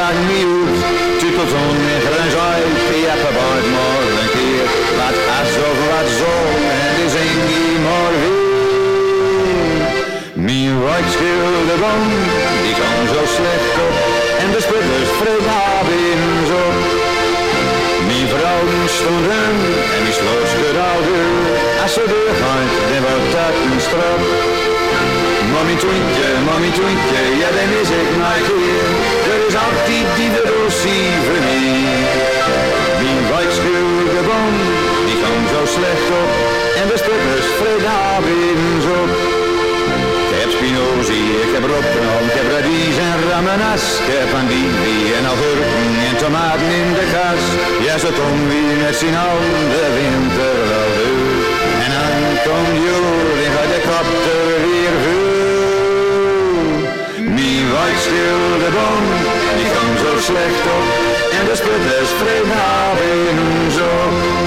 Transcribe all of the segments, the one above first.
lang nieuws. Tutelt onweg en zwaai, ja, verbaard maar een keer. Wat as of wat zo, en is een die weer. Mijn white boom, die kwam zo slecht op. En de sputters vreden in zo. Mijn vrouw stond hem en die sloot de ouder. Als ze deur gaat, dan wordt dat een straf. Mommy twinkje, mommy twinkje, ja dan is ik maar hier. Er is altijd die de mij. Mijn white schilde boom, die kwam zo slecht op. En de sputters vreden zo. Ik heb spinozie, ik heb rotterdam, ik heb radies en ramenas. Ik heb andivie en agurken en tomaten in de kas. Ja, zo tom wie met zijn de winter wel. En dan komt en gaat de kop Mijn white stilde boom, die kwam zo slecht op. En de sputters vreden zo.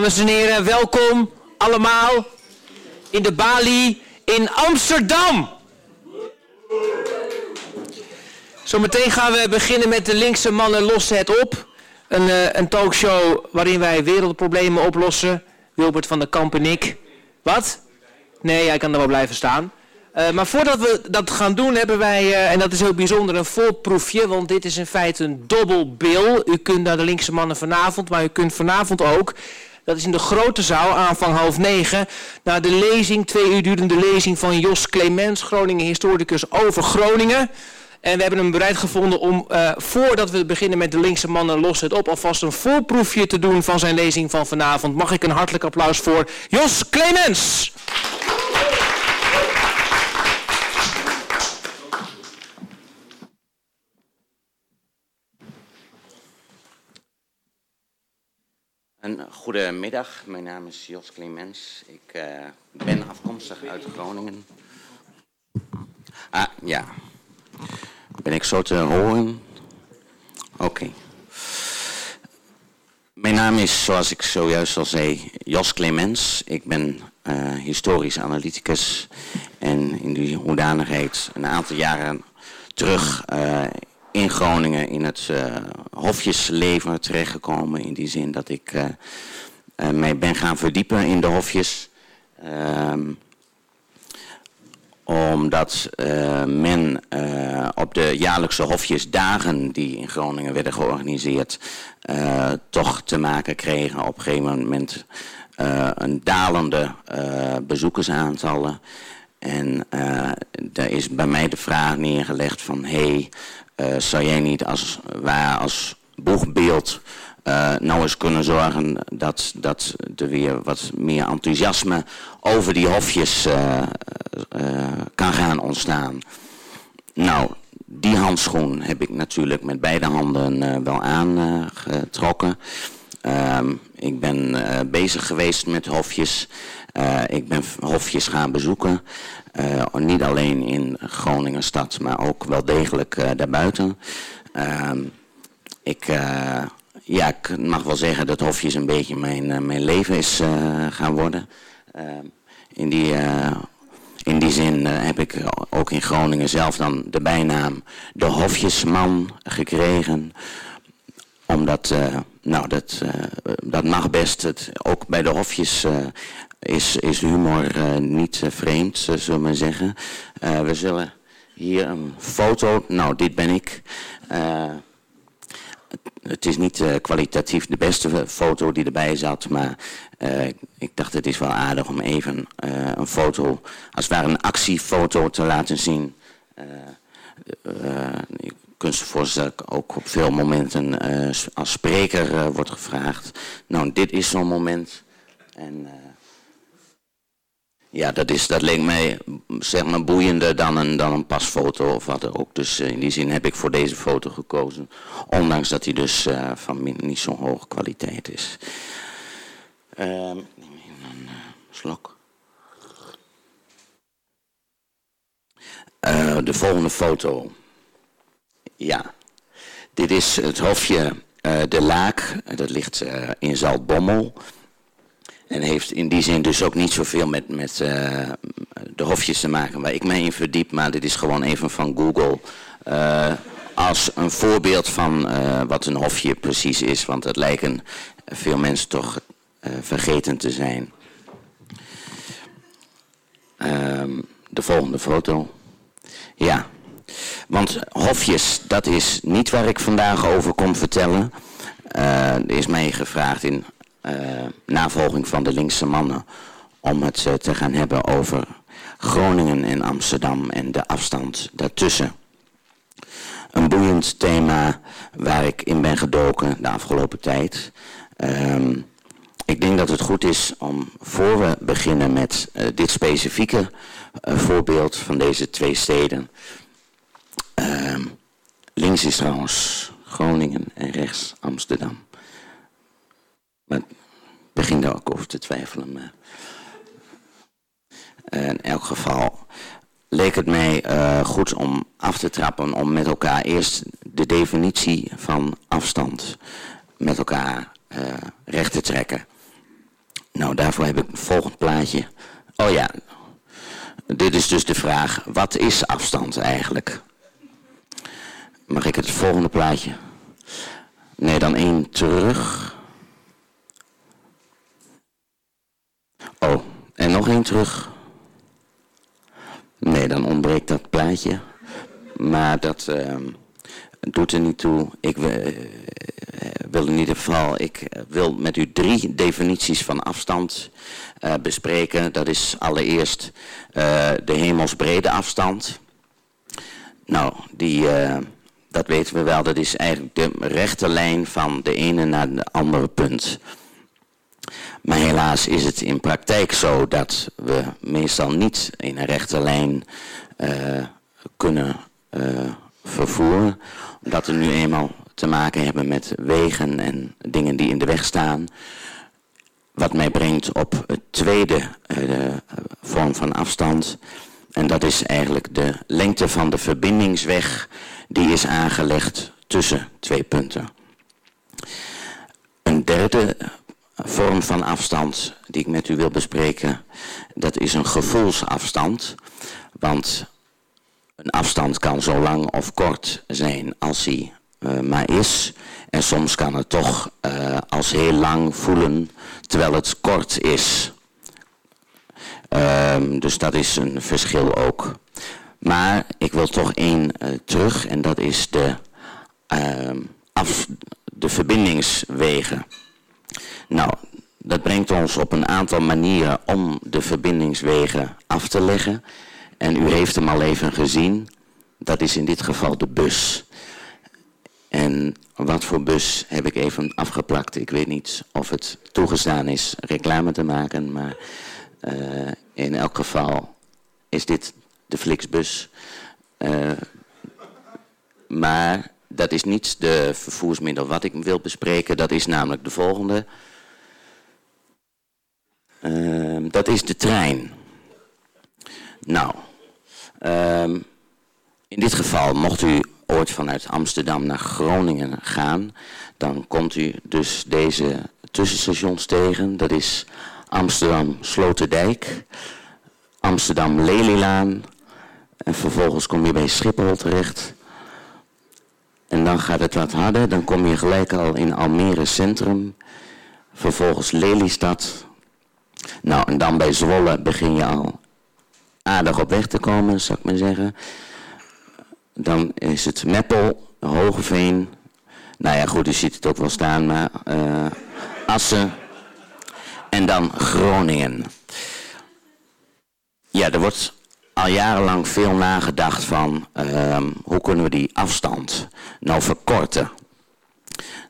Dames en heren, welkom allemaal in de Bali in Amsterdam. Zometeen gaan we beginnen met de linkse mannen lossen het op. Een, eh, een talkshow waarin wij wereldproblemen oplossen. Wilbert van der Kamp en ik. Wat? Nee, hij kan er wel blijven staan. Eh, maar voordat we dat gaan doen, hebben wij, eh, en dat is heel bijzonder, een voorproefje. Want dit is in feite een dobbelbil. U kunt naar de linkse mannen vanavond, maar u kunt vanavond ook. Dat is in de grote zaal, aanvang half negen. Naar de lezing, twee uur durende lezing van Jos Clemens, Groningen historicus over Groningen. En we hebben hem bereid gevonden om, eh, voordat we beginnen met de linkse mannen los het op, alvast een voorproefje te doen van zijn lezing van vanavond. Mag ik een hartelijk applaus voor Jos Clemens? Een goedemiddag, mijn naam is Jos Clemens. Ik eh, ben afkomstig uit Groningen. Ah, ja. Ben ik zo te horen? Oké. Mijn naam is, zoals ik zojuist al zei, Jos Clemens. Ik ben eh, historisch analyticus en in die hoedanigheid een aantal jaren terug eh, in Groningen in het eh, hofjesleven terechtgekomen. In die zin dat ik eh, eh, mij ben gaan verdiepen in de hofjes. Ehm, omdat men op de jaarlijkse hofjesdagen die in Groningen werden georganiseerd, toch te maken kregen op een gegeven moment een dalende bezoekersaantallen. En daar is bij mij de vraag neergelegd van, hé, hey, zou jij niet als, waar als boegbeeld eh, nou eens kunnen zorgen dat, dat er weer wat meer enthousiasme over die hofjes eh, eh, kan gaan ontstaan. Nou, die handschoen heb ik natuurlijk met beide handen eh, wel aangetrokken. Ehm, ik ben eh, bezig geweest met hofjes. Eh, ik ben hofjes gaan bezoeken. Eh, niet alleen in Groningen stad, maar ook wel degelijk eh, daarbuiten. Ehm, ik, ja, ik mag wel zeggen dat hofjes een beetje mijn, mijn leven is gaan worden. Ehm, in, die, in die zin heb ik ook in Groningen zelf dan de bijnaam de hofjesman gekregen omdat, nou, dat, dat mag best. Het, ook bij de hofjes is, is humor eh, niet eh, vreemd, eh, zullen we zeggen. We zullen hier een foto, nou, dit ben ik. Het is niet kwalitatief de beste foto die erbij zat, maar ik dacht het is wel aardig om even een foto, als het ware een actiefoto te laten zien. je voorstellen dat ik ook op veel momenten als spreker wordt gevraagd. Nou, dit is zo'n moment. En ja, dat, is, dat leek mij zeg maar boeiender dan een, dan een pasfoto of wat ook. Dus in die zin heb ik voor deze foto gekozen. Ondanks dat hij dus uh, van niet zo'n hoge kwaliteit is. Even een. Uh, de volgende foto. Ja, dit is het hofje De Laak. Dat ligt in Zaltbommel. En heeft in die zin dus ook niet zoveel met, met uh, de hofjes te maken waar ik mij in verdiep. Maar dit is gewoon even van Google. Uh, als een voorbeeld van uh, wat een hofje precies is. Want het lijken veel mensen toch vergeten te zijn. Ehm, de volgende foto. Ja, want hofjes, dat is niet waar ik vandaag over kom vertellen. er is mij gevraagd in navolging van de linkse mannen om het uh, te gaan hebben over Groningen en Amsterdam en de afstand daartussen. Een boeiend thema waar ik in ben gedoken de afgelopen tijd. Um, ik denk dat het goed is om voor we beginnen met uh, dit specifieke voorbeeld van deze twee steden. Um, links is trouwens Groningen en rechts Amsterdam. Maar ik begin daar ook over te twijfelen. Eh, in elk geval leek het mij uh, goed om af te trappen om met elkaar eerst de definitie van afstand met elkaar uh, recht te trekken. Nou, daarvoor heb ik een volgend plaatje. Oh ja, dit is dus de vraag, wat is afstand eigenlijk? Mag ik het volgende plaatje? Nee, dan één terug. Oh, en nog één terug. Nee, dan ontbreekt dat plaatje. Maar dat uh, doet er niet toe. Ik uh, wil in ieder geval, ik wil met u drie definities van afstand uh, bespreken. Dat is allereerst de hemelsbrede afstand. Nou, die, dat weten we wel, dat is eigenlijk de rechte lijn van de ene naar de andere punt. Maar helaas is het in praktijk zo dat we meestal niet in een rechte lijn uh, kunnen uh, vervoeren. Omdat we nu eenmaal te maken hebben met wegen en dingen die in de weg staan. Wat mij brengt op het tweede uh, vorm van afstand. En dat is eigenlijk de lengte van de verbindingsweg die is aangelegd tussen twee punten. Een derde vorm van afstand die ik met u wil bespreken, dat is een gevoelsafstand. Want een afstand kan zo lang of kort zijn als hij uh, maar is. En soms kan het toch uh, als heel lang voelen terwijl het kort is. Um, dus dat is een verschil ook. Maar ik wil toch één uh, terug en dat is de, af, de verbindingswegen. Nou, dat brengt ons op een aantal manieren om de verbindingswegen af te leggen. En u heeft hem al even gezien. Dat is in dit geval de bus. En wat voor bus heb ik even afgeplakt. Ik weet niet of het toegestaan is reclame te maken. Maar uh, in elk geval is dit de Flixbus. Uh, maar dat is niet de vervoersmiddel wat ik wil bespreken. Dat is namelijk de volgende. Uh, dat is de trein. Nou, uh, in dit geval mocht u ooit vanuit Amsterdam naar Groningen gaan, dan komt u dus deze tussenstations tegen. Dat is Amsterdam Sloterdijk, Amsterdam Lelylaan en vervolgens kom je bij Schiphol terecht. En dan gaat het wat harder, dan kom je gelijk al in Almere Centrum, vervolgens Lelystad, nou, en dan bij Zwolle begin je al aardig op weg te komen, zou ik maar zeggen. Dan is het Meppel, Hogeveen, Nou ja, goed, u ziet het ook wel staan, maar eh, Assen en dan Groningen. Ja, er wordt al jarenlang veel nagedacht van ehm, hoe kunnen we die afstand nou verkorten.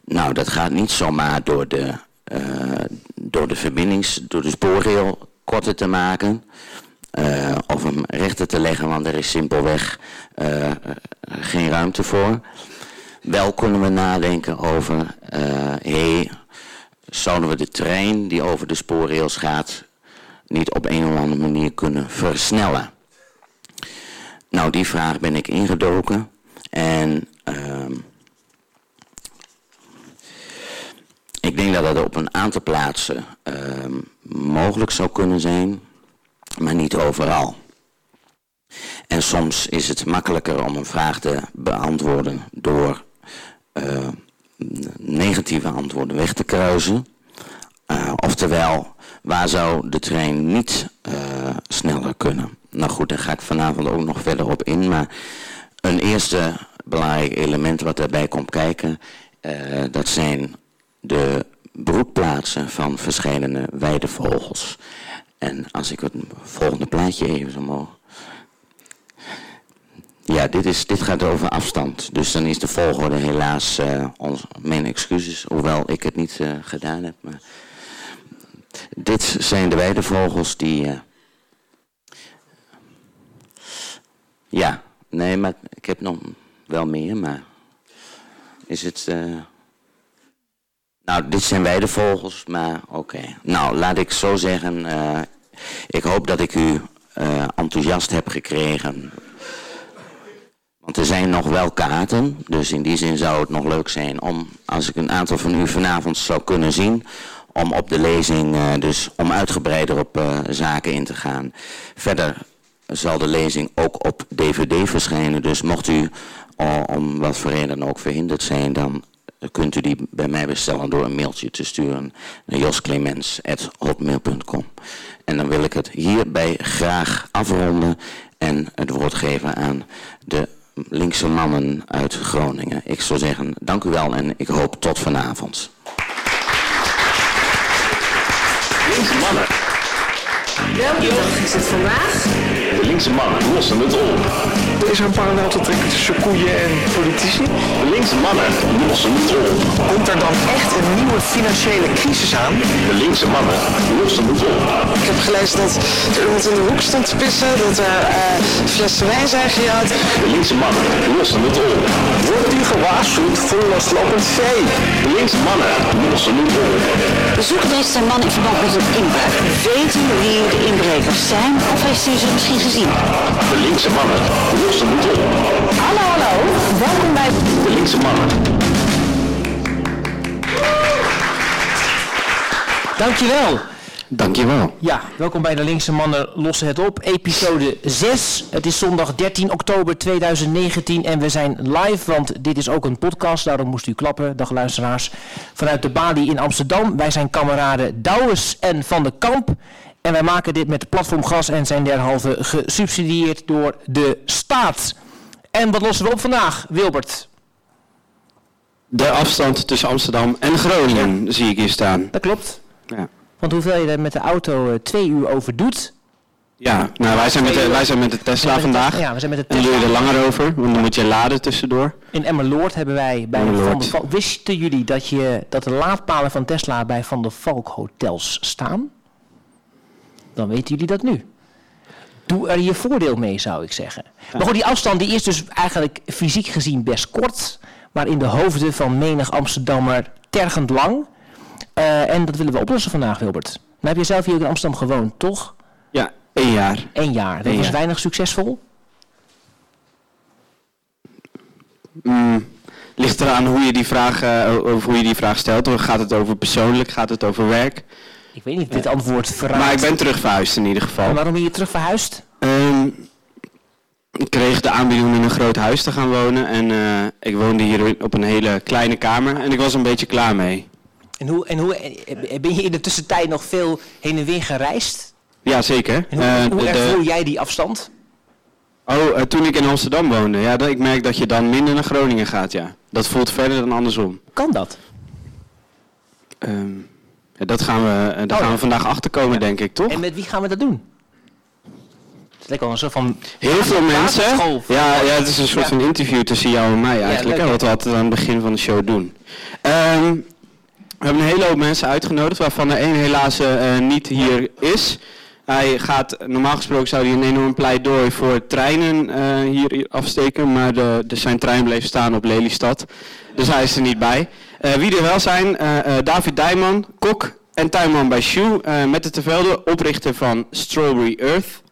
Nou, dat gaat niet zomaar door de, door de verbindings, door de spoorrail korter te maken. Uh, of hem rechter te leggen, want er is simpelweg uh, geen ruimte voor. Wel kunnen we nadenken over, hey, zouden we de trein die over de spoorrails gaat niet op een of andere manier kunnen versnellen? Nou, die vraag ben ik ingedoken en uh, ik denk dat dat op een aantal plaatsen uh, mogelijk zou kunnen zijn, maar niet overal. En soms is het makkelijker om een vraag te beantwoorden door uh, negatieve antwoorden weg te kruisen. Uh, oftewel, waar zou de trein niet uh, sneller kunnen? Nou goed, daar ga ik vanavond ook nog verder op in. Maar een eerste belangrijk element wat daarbij komt kijken, dat zijn de broedplaatsen van verschillende weidevogels. En als ik het volgende plaatje even zo mogen. Ja, dit, is, dit gaat over afstand. Dus dan is de volgorde helaas uh, ons, mijn excuses, hoewel ik het niet uh, gedaan heb. Maar dit zijn de weidevogels die... Uh, ja, nee, maar ik heb nog wel meer, maar is het... Nou, dit zijn weidevogels, maar oké. Nou, laat ik zo zeggen, ik hoop dat ik u enthousiast heb gekregen want er zijn nog wel kaarten, dus in die zin zou het nog leuk zijn om, als ik een aantal van u vanavond zou kunnen zien, om op de lezing, uh, dus om uitgebreider op zaken in te gaan. Verder zal de lezing ook op dvd verschijnen, dus mocht u om wat voor reden ook verhinderd zijn, dan kunt u die bij mij bestellen door een mailtje te sturen naar josclemens.hotmail.com. En dan wil ik het hierbij graag afronden en het woord geven aan de linkse mannen uit Groningen. Ik zou zeggen, dank u wel en ik hoop tot vanavond. Linkse mannen. Welke dag is het vandaag? De linkse mannen lossen het op. Er is er een parallel te trekken tussen koeien en politici? De linkse mannen lossen het op. Komt er dan echt een nieuwe financiële crisis aan? De linkse mannen lossen het op. Ik heb gelezen dat er iemand in de hoek stond te pissen, dat er uh, flessen wijn zijn gejat. De linkse mannen lossen het op. Wordt u gewaarschuwd voor loslopend vee? De linkse mannen lossen het op. Bezoek deze man in verband met een inbraak. Weet u wie de inbrekers zijn of heeft u ze misschien gezien? De linkse mannen op. Hallo, hallo. Welkom bij De linkse mannen. Dankjewel. Dankjewel. Ja, welkom bij de Linkse Mannen Lossen het op. Episode 6. Het is zondag 13 oktober 2019 en we zijn live, want dit is ook een podcast. Daarom moest u klappen, dag luisteraars. Vanuit de Bali in Amsterdam. Wij zijn kameraden Douwes en Van de Kamp. En wij maken dit met Platform Gas en zijn derhalve gesubsidieerd door de staat. En wat lossen we op vandaag, Wilbert? De afstand tussen Amsterdam en Groningen zie ik hier staan. Dat klopt. Ja. Want hoeveel je er met de auto uh, twee uur over doet. Ja, nou wij zijn met de, wij zijn met de Tesla met de- vandaag. ja, we zijn met de En dan doe je er Tesla. langer over, want dan moet je laden tussendoor. In Emmerloord hebben wij bij Emmerloord. Van der Valk... Wisten jullie dat, je, dat de laadpalen van Tesla bij Van der Valk hotels staan? Dan weten jullie dat nu. Doe er je voordeel mee, zou ik zeggen. Maar goed, die afstand die is dus eigenlijk fysiek gezien best kort. Maar in de hoofden van menig Amsterdammer tergend lang. Eh, en dat willen we oplossen vandaag, Wilbert. Nou heb je zelf hier ook in Amsterdam gewoond, toch? Ja, één jaar. Eén jaar. Dat Eén was jaar. weinig succesvol. Mm, ligt eraan hoe je die vraag, eh, hoe je die vraag stelt. Gaat het over persoonlijk, gaat het over werk? Ik weet niet of dit antwoord verraadt. Maar ik ben terug verhuisd in ieder En geval. waarom ben je terug verhuisd? Ehm, ik kreeg de aanbieding om in een groot huis te gaan wonen. En eh, ik woonde hier op een hele kleine kamer. En ik was een beetje klaar mee. En hoe, en hoe eh, ben je in de tussentijd nog veel heen en weer gereisd? Ja, zeker. En hoe, Eh, ervoer jij die afstand? Oh, toen ik in Amsterdam woonde. Ja, dat, ik merk dat je dan minder naar Groningen gaat, ja. Dat voelt verder dan andersom. Kan dat? Ehm, ja, dat gaan we, eh, daar Oh, gaan we vandaag achter komen, denk ik, toch? En met wie gaan we dat doen? Het lijkt wel een soort van... Heel veel mensen. Ja, ja, het is een soort van interview tussen jou en mij eigenlijk. leuk, hè, wat we altijd aan het begin van de show doen. Ehm, we hebben een hele hoop mensen uitgenodigd, waarvan er één helaas eh, niet hier is. Hij gaat, normaal gesproken zou hij een enorm pleidooi voor treinen eh, hier, hier afsteken, maar de, de, zijn trein bleef staan op Lelystad. Dus hij is er niet bij. Eh, wie er wel zijn, eh, eh, David Dijman, kok en tuinman bij Shoe, met de Tevelde, oprichter van Strawberry Earth.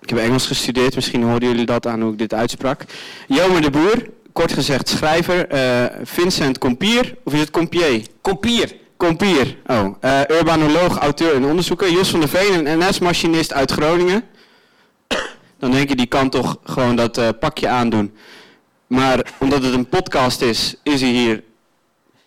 Ik heb Engels gestudeerd, misschien hoorden jullie dat aan hoe ik dit uitsprak. Jomer de Boer, kort gezegd schrijver. Vincent Compier, of is het Compier? Compier. Compier, oh. urbanoloog, auteur en onderzoeker. Jos van der Veen, een NS-machinist uit Groningen. Dan denk je, die kan toch gewoon dat pakje aandoen. Maar omdat het een podcast is, is hij hier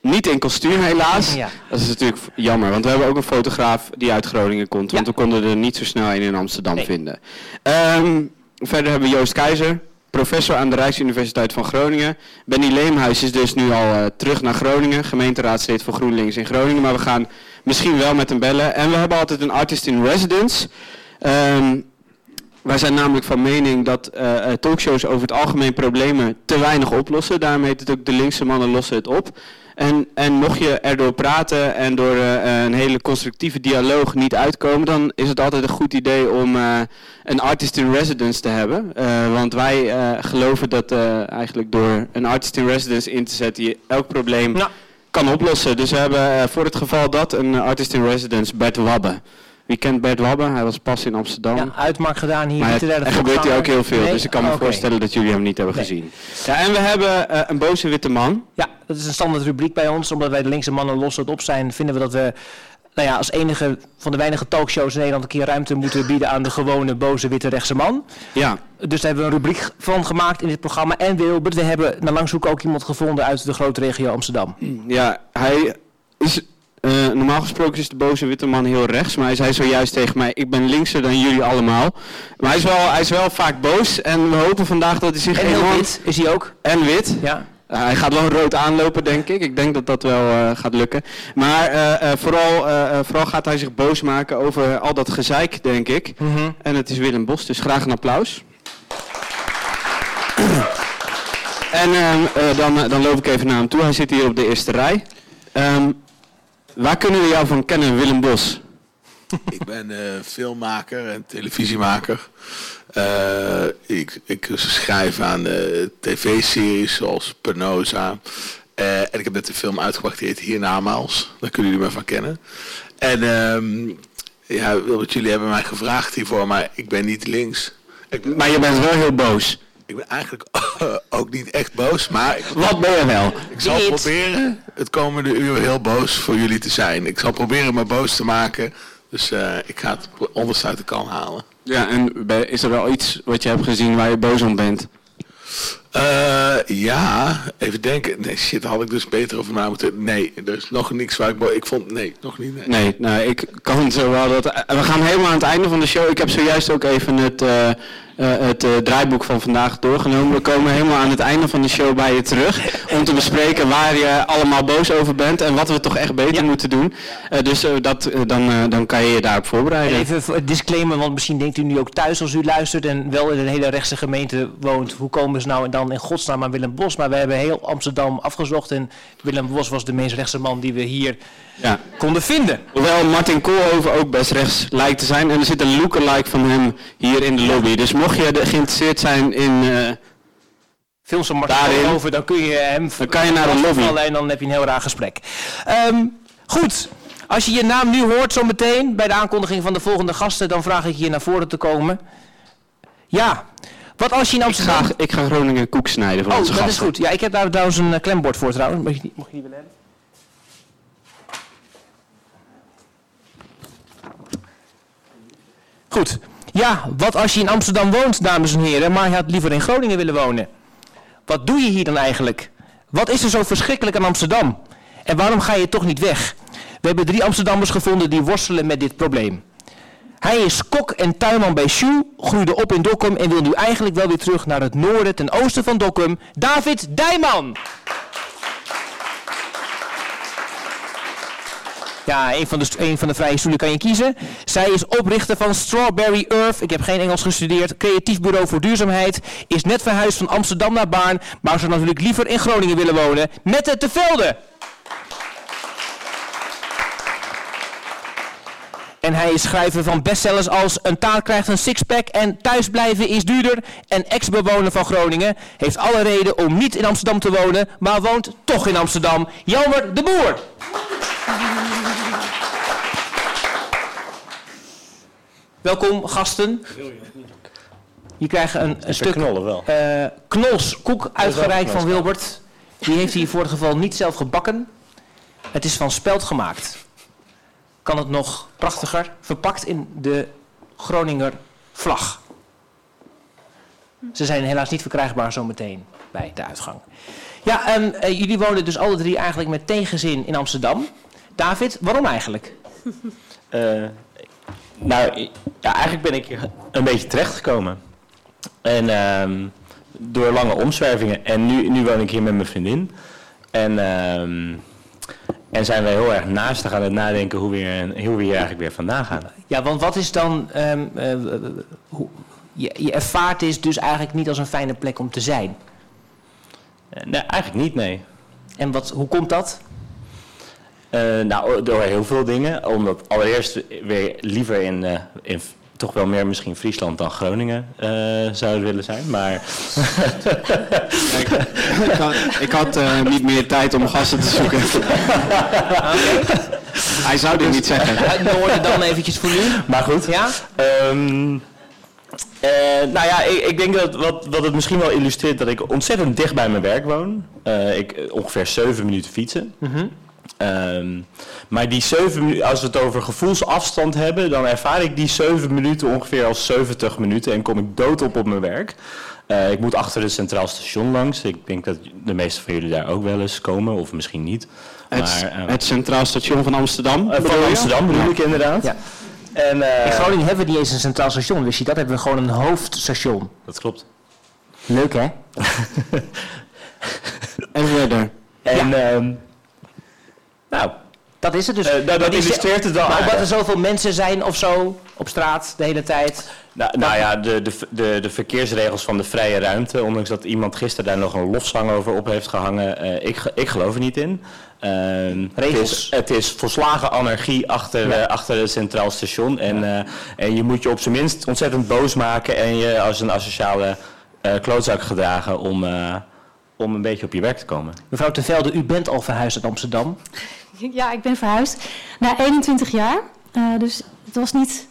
niet in kostuum helaas. Ja. Dat is natuurlijk jammer, want we hebben ook een fotograaf die uit Groningen komt. Want Ja. we konden er niet zo snel een in Amsterdam Nee. vinden. Ehm, verder hebben we Joost Keizer, professor aan de Rijksuniversiteit van Groningen. Benny Leemhuis is dus nu al eh, terug naar Groningen, gemeenteraadslid voor GroenLinks in Groningen. Maar we gaan misschien wel met hem bellen. En we hebben altijd een artist in residence. Ehm, wij zijn namelijk van mening dat eh, eh, talkshows over het algemeen problemen te weinig oplossen. Daarom heet het ook de linkse mannen lossen het op. En, en mocht je erdoor praten en door eh, een hele constructieve dialoog niet uitkomen, dan is het altijd een goed idee om eh, een artist in residence te hebben. Eh, want wij geloven dat eigenlijk door een artist in residence in te zetten je elk probleem Nou. kan oplossen. Dus we hebben voor het geval dat een artist in residence, Bert Wabbe. Wie kent Bert Wabbe? Hij was pas in Amsterdam. Ja, uitmarkt gedaan hier. Maar het, er gebeurt hier ook heel veel, Nee? dus ik kan me Oké. voorstellen dat jullie hem niet hebben Nee. gezien. Ja, en we hebben eh, een boze witte man. Ja, dat is een standaard rubriek bij ons. Omdat wij de linkse mannen los op zijn, vinden we dat we nou ja, als enige van de weinige talkshows in Nederland een keer ruimte moeten bieden aan de gewone boze witte rechtse man. Ja, Dus daar hebben we een rubriek van gemaakt in dit programma. En Wilbert, we hebben naar lang zoeken ook iemand gevonden uit de grote regio Amsterdam. ja hij is... eh, normaal gesproken is de boze witte man heel rechts, maar hij zei zojuist tegen mij, ik ben linkser dan jullie allemaal. Maar hij is wel, hij is wel vaak boos en we hopen vandaag dat hij zich En enorm- wit is hij ook. En wit. Ja. Uh, hij gaat wel rood aanlopen, denk ik. Ik denk dat dat wel eh, gaat lukken. Maar eh, eh, vooral, eh, eh, vooral gaat hij zich boos maken over al dat gezeik, denk ik. Mhm. En het is Willem Bos, dus graag een applaus. en ehm, eh, dan, eh, dan loop ik even naar hem toe. Hij zit hier op de eerste rij. Ehm, waar kunnen we jou van kennen, Willem Bos? Ik ben eh, filmmaker en televisiemaker. Eh, ik, ik schrijf aan eh, tv-series zoals Penosa. Eh, en ik heb net de film uitgebracht die heet Hiernamaals. Daar kunnen jullie me van kennen. En ehm, ja, jullie hebben mij gevraagd hiervoor, maar ik ben niet links. Ik, Maar je bent wel heel boos. Ik ben eigenlijk ook niet echt boos, maar ik, Wat ben je wel? ik zal Dit. proberen het komende uur heel boos voor jullie te zijn. Ik zal proberen me boos te maken. Dus eh, ik ga het onderste uit de kan halen. Ja, en is er wel iets wat je hebt gezien waar je boos om bent? Eh, ja, even denken. Nee, shit, had ik dus beter over na moeten. Nee, er is nog niks waar ik... Ik vond... Nee, nog niet. Nee. Nou, ik kan zo wel dat... We gaan helemaal aan het einde van de show. Ik heb zojuist ook even het, eh, eh, het eh, draaiboek van vandaag doorgenomen. We komen helemaal aan het einde van de show bij je terug. Om te bespreken waar je allemaal boos over bent en wat we toch echt beter Ja. moeten doen. Eh, dus eh, dat, eh, dan, dan kan je je daarop En voorbereiden. even disclaimer, want misschien denkt u nu ook thuis als u luistert en wel in een hele rechtse gemeente woont. Hoe komen ze nou dan in godsnaam aan Willem Bos? Maar we hebben heel Amsterdam afgezocht en Willem Bos was de meest rechtse man die we hier Ja. konden vinden. Hoewel Martin Koolhoven ook best rechts lijkt te zijn. En er zit een lookalike van hem hier in de lobby. Dus mocht je geïnteresseerd zijn in... Films van Martin over, dan kun je hem Dan kan je naar de lobby. en dan heb je een heel raar gesprek. Ehm, goed, als je je naam nu hoort zometeen bij de aankondiging van de volgende gasten, dan vraag ik je naar voren te komen. Ja, wat als je in ik, Amsterdam... ga, ik ga Groningen koek snijden voor Oh, onze dat gasten. is goed. Ja, ik heb daar trouwens een eh, klembord voor trouwens. Mocht je die, mocht je die willen hebben? Goed. Ja, wat als je in Amsterdam woont, dames en heren, maar je had liever in Groningen willen wonen? Wat doe je hier dan eigenlijk? Wat is er zo verschrikkelijk aan Amsterdam? En waarom ga je toch niet weg? We hebben drie Amsterdammers gevonden die worstelen met dit probleem. Hij is kok en tuinman bij Shoe, groeide op in Dokkum en wil nu eigenlijk wel weer terug naar het noorden ten oosten van Dokkum. David Dijman! Ja, een van, de, van de vrije stoelen kan je kiezen. Zij is oprichter van Strawberry Earth. Ik heb geen Engels gestudeerd. Creatief bureau voor duurzaamheid. Is net verhuisd van Amsterdam naar Baarn. Maar zou natuurlijk liever in Groningen willen wonen. Mette te Velde. En hij is schrijver van bestsellers als Een taal krijgt een sixpack en Thuisblijven is duurder. En ex-bewoner van Groningen heeft alle reden om niet in Amsterdam te wonen, maar woont toch in Amsterdam. Jelmer de Boer. Welkom gasten. Je krijgt een, een stuk knollen wel. eh, knolskoek uitgereikt van. Wilbert. Die heeft hij voor het geval niet zelf gebakken. Het is van speld gemaakt. Kan het nog prachtiger, verpakt in de Groninger vlag. Ze zijn helaas niet verkrijgbaar zometeen bij de uitgang. Ja, ehm, eh, jullie wonen dus alle drie eigenlijk met tegenzin in Amsterdam. David, waarom eigenlijk? Eh, nou, ja, eigenlijk ben ik hier een beetje terechtgekomen. En ehm, door lange omzwervingen. En nu, nu woon ik hier met mijn vriendin. En, ehm, en zijn we heel erg naastig aan het nadenken hoe we, hier, hoe we hier eigenlijk weer vandaan gaan. Ja, want wat is dan... ehm, eh, hoe, je, je ervaart dit dus eigenlijk niet als een fijne plek om te zijn. Eh, nee, eigenlijk niet, nee. En wat, hoe komt dat? Eh, nou, door heel veel dingen. Omdat allereerst weer liever in, eh, in toch wel meer misschien Friesland dan Groningen eh, zouden willen zijn. Maar ik, had, ik had niet meer tijd om gasten te zoeken. Hij zou dit niet zeggen. Uit het noorden dan eventjes voor u. Maar goed. Ja? Ehm, eh, nou ja, ik, ik denk dat wat, wat het misschien wel illustreert dat ik ontzettend dicht bij mijn werk woon. Eh, ik, ongeveer 7 minuten fietsen. Ehm, maar die 7 minuten, als we het over gevoelsafstand hebben, dan ervaar ik die 7 minuten ongeveer als 70 minuten en kom ik dood op op mijn werk. Eh, ik moet achter het Centraal Station langs. Ik denk dat de meeste van jullie daar ook wel eens komen, of misschien niet. Het, Maar, eh, het Centraal Station van Amsterdam. eh, bedoel van? Amsterdam bedoel Ja. ik inderdaad. Ja. En, In Groningen hebben we niet eens een centraal station. Wist je dat? Hebben we gewoon een hoofdstation. Dat klopt. Leuk hè? En verder. En, ehm, nou, Dat is het dus. Nou, dat illustreert het wel Maar omdat er zoveel mensen zijn of zo op straat de hele tijd. Nou, nou ja, de, de, de, de verkeersregels van de vrije ruimte, ondanks dat iemand gisteren daar nog een lofzang over op heeft gehangen, eh, ik, ik geloof er niet in. Ehm, het, Regels. is, het is volslagen anarchie achter, eh, achter het Centraal Station. En, en je moet je op zijn minst ontzettend boos maken en je als een asociale klootzak gedragen om, om een beetje op je werk te komen. Mevrouw Tevelde, u bent al verhuisd uit Amsterdam. Ja, ik ben verhuisd na 21 jaar. Eh, dus het was niet.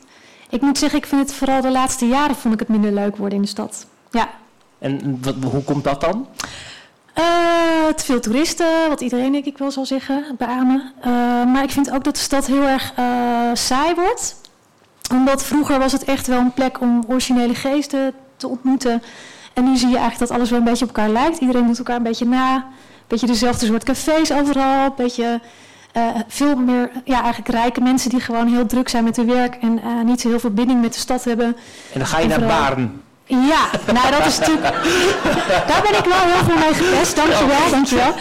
Ik moet zeggen, ik vind het vooral de laatste jaren vond ik het minder leuk worden in de stad. Ja. En wat, hoe komt dat dan? Eh, te veel toeristen, wat iedereen denk ik wel zal zeggen, beamen. Eh, maar ik vind ook dat de stad heel erg eh, saai wordt. Omdat vroeger was het echt wel een plek om originele geesten te ontmoeten. En nu zie je eigenlijk dat alles wel een beetje op elkaar lijkt. Iedereen doet elkaar een beetje na. Een beetje dezelfde soort cafés overal. Een beetje eh, veel meer, ja, eigenlijk rijke mensen die gewoon heel druk zijn met hun werk. En eh, niet zo heel veel binding met de stad hebben. En dan ga je En naar vooral- Baren. Ja, nou dat is natuurlijk... Daar ben ik wel heel veel mee gepest, dankjewel, dankjewel.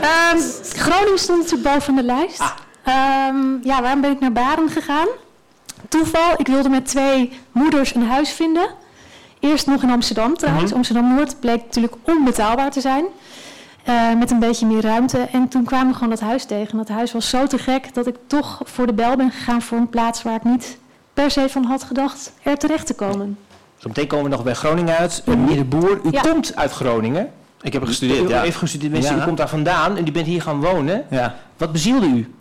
Ehm Groningen stond natuurlijk boven de lijst. Ehm, ja, waarom ben ik naar Baren gegaan? Toeval, ik wilde met twee moeders een huis vinden. Eerst nog in Amsterdam trouwens. Amsterdam-Noord bleek natuurlijk onbetaalbaar te zijn. Eh, met een beetje meer ruimte. En toen kwamen we gewoon dat huis tegen. Dat huis was zo te gek dat ik toch voor de bel ben gegaan voor een plaats waar ik niet per se van had gedacht er terecht te komen. Zometeen komen we nog bij Groningen uit. Uh, Meneer de Boer, u Ja. komt uit Groningen. Ik heb er gestudeerd, U ja. heeft gestudeerd, mensen, Ja. u komt daar vandaan en u bent hier gaan wonen. Ja. Wat bezielde u?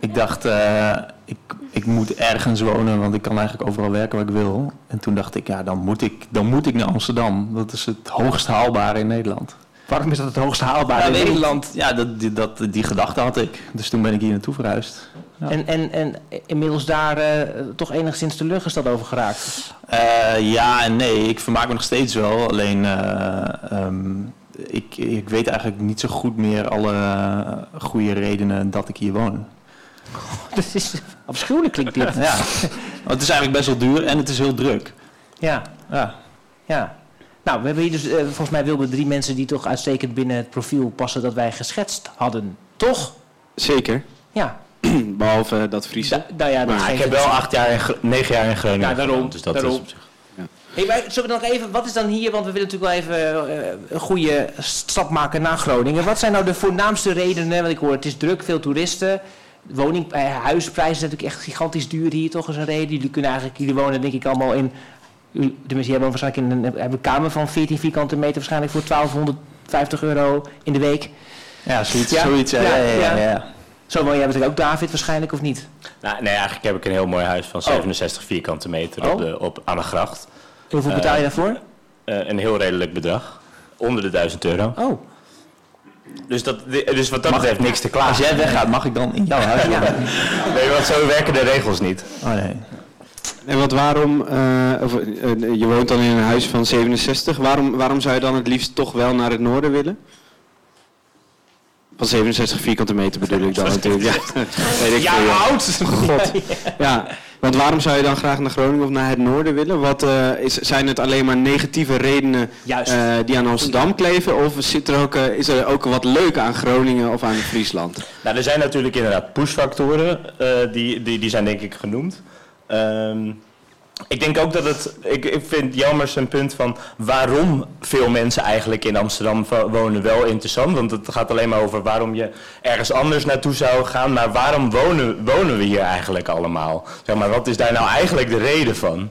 Ik dacht, eh, ik, ik moet ergens wonen, want ik kan eigenlijk overal werken waar ik wil. En toen dacht ik, ja, dan moet ik, dan moet ik naar Amsterdam. Dat is het hoogst haalbare in Nederland. Waarom is dat het hoogst haalbare Ja, in Nederland? Ja, dat, die, dat, die gedachte had ik. Dus toen ben ik hier naartoe verhuisd. Ja. En, en, en inmiddels daar eh, toch enigszins teleurgesteld over geraakt. Eh, ja en nee, ik vermaak me nog steeds wel. Alleen, eh, ehm, ik, ik weet eigenlijk niet zo goed meer alle goede redenen dat ik hier woon. Dat is afschuwelijk klinkt dit. ja, want het is eigenlijk best wel duur en het is heel druk. Ja, Ja. ja. Nou, we hebben hier dus, eh, volgens mij wilden drie mensen die toch uitstekend binnen het profiel passen dat wij geschetst hadden. Toch? Zeker. Ja. Behalve dat Friese. nou ja, dat Maar ik heb wel acht jaar, in, Gro- negen jaar in Groningen Ja, daarom, gewoond, dus dat daarom. is op zich... Hey, maar zullen we nog even, wat is dan hier, want we willen natuurlijk wel even eh, een goede stap maken naar Groningen. Wat zijn nou de voornaamste redenen, want ik hoor het is druk, veel toeristen. Woning, eh, huisprijzen zijn natuurlijk echt gigantisch duur hier toch is een reden. Jullie kunnen eigenlijk, jullie wonen denk ik allemaal in, u- tenminste jij woont waarschijnlijk in een, hebben een kamer van 14 vierkante meter waarschijnlijk voor 1250 euro in de week. Ja, zoiets. zoiets ja, ja, ja, ja. Zo woon jij natuurlijk ook David waarschijnlijk of niet? Nou, nee, eigenlijk heb ik een heel mooi huis van 67 vierkante meter op Oh. de, op, aan de gracht. Hoeveel betaal je Eh, daarvoor? eh, een heel redelijk bedrag. Onder de 1000 euro. Oh. Dus, dat, dus wat dat betreft niks te klagen. Als jij weggaat, mag ik dan in jouw huis wonen? Nee, want zo werken de regels niet. Oh nee. En wat waarom, eh, of, eh, je woont dan in een huis van 67, waarom, waarom zou je dan het liefst toch wel naar het noorden willen? Van 67 vierkante meter bedoel ik dan natuurlijk. Ja, weet ik Ja, oud! God. Ja, want waarom zou je dan graag naar Groningen of naar het noorden willen? Wat, eh, is, zijn het alleen maar negatieve redenen Juist. eh, die aan Amsterdam kleven? Of zit er ook, eh, is er ook wat leuk aan Groningen of aan Friesland? Nou, er zijn natuurlijk inderdaad pushfactoren, eh, die, die, die zijn denk ik genoemd. Ehm, ik denk ook dat het, ik, ik vind jammer zijn punt van waarom veel mensen eigenlijk in Amsterdam wo- wonen wel interessant. Want het gaat alleen maar over waarom je ergens anders naartoe zou gaan. Maar waarom wonen, wonen we hier eigenlijk allemaal? Zeg maar, wat is daar nou eigenlijk de reden van?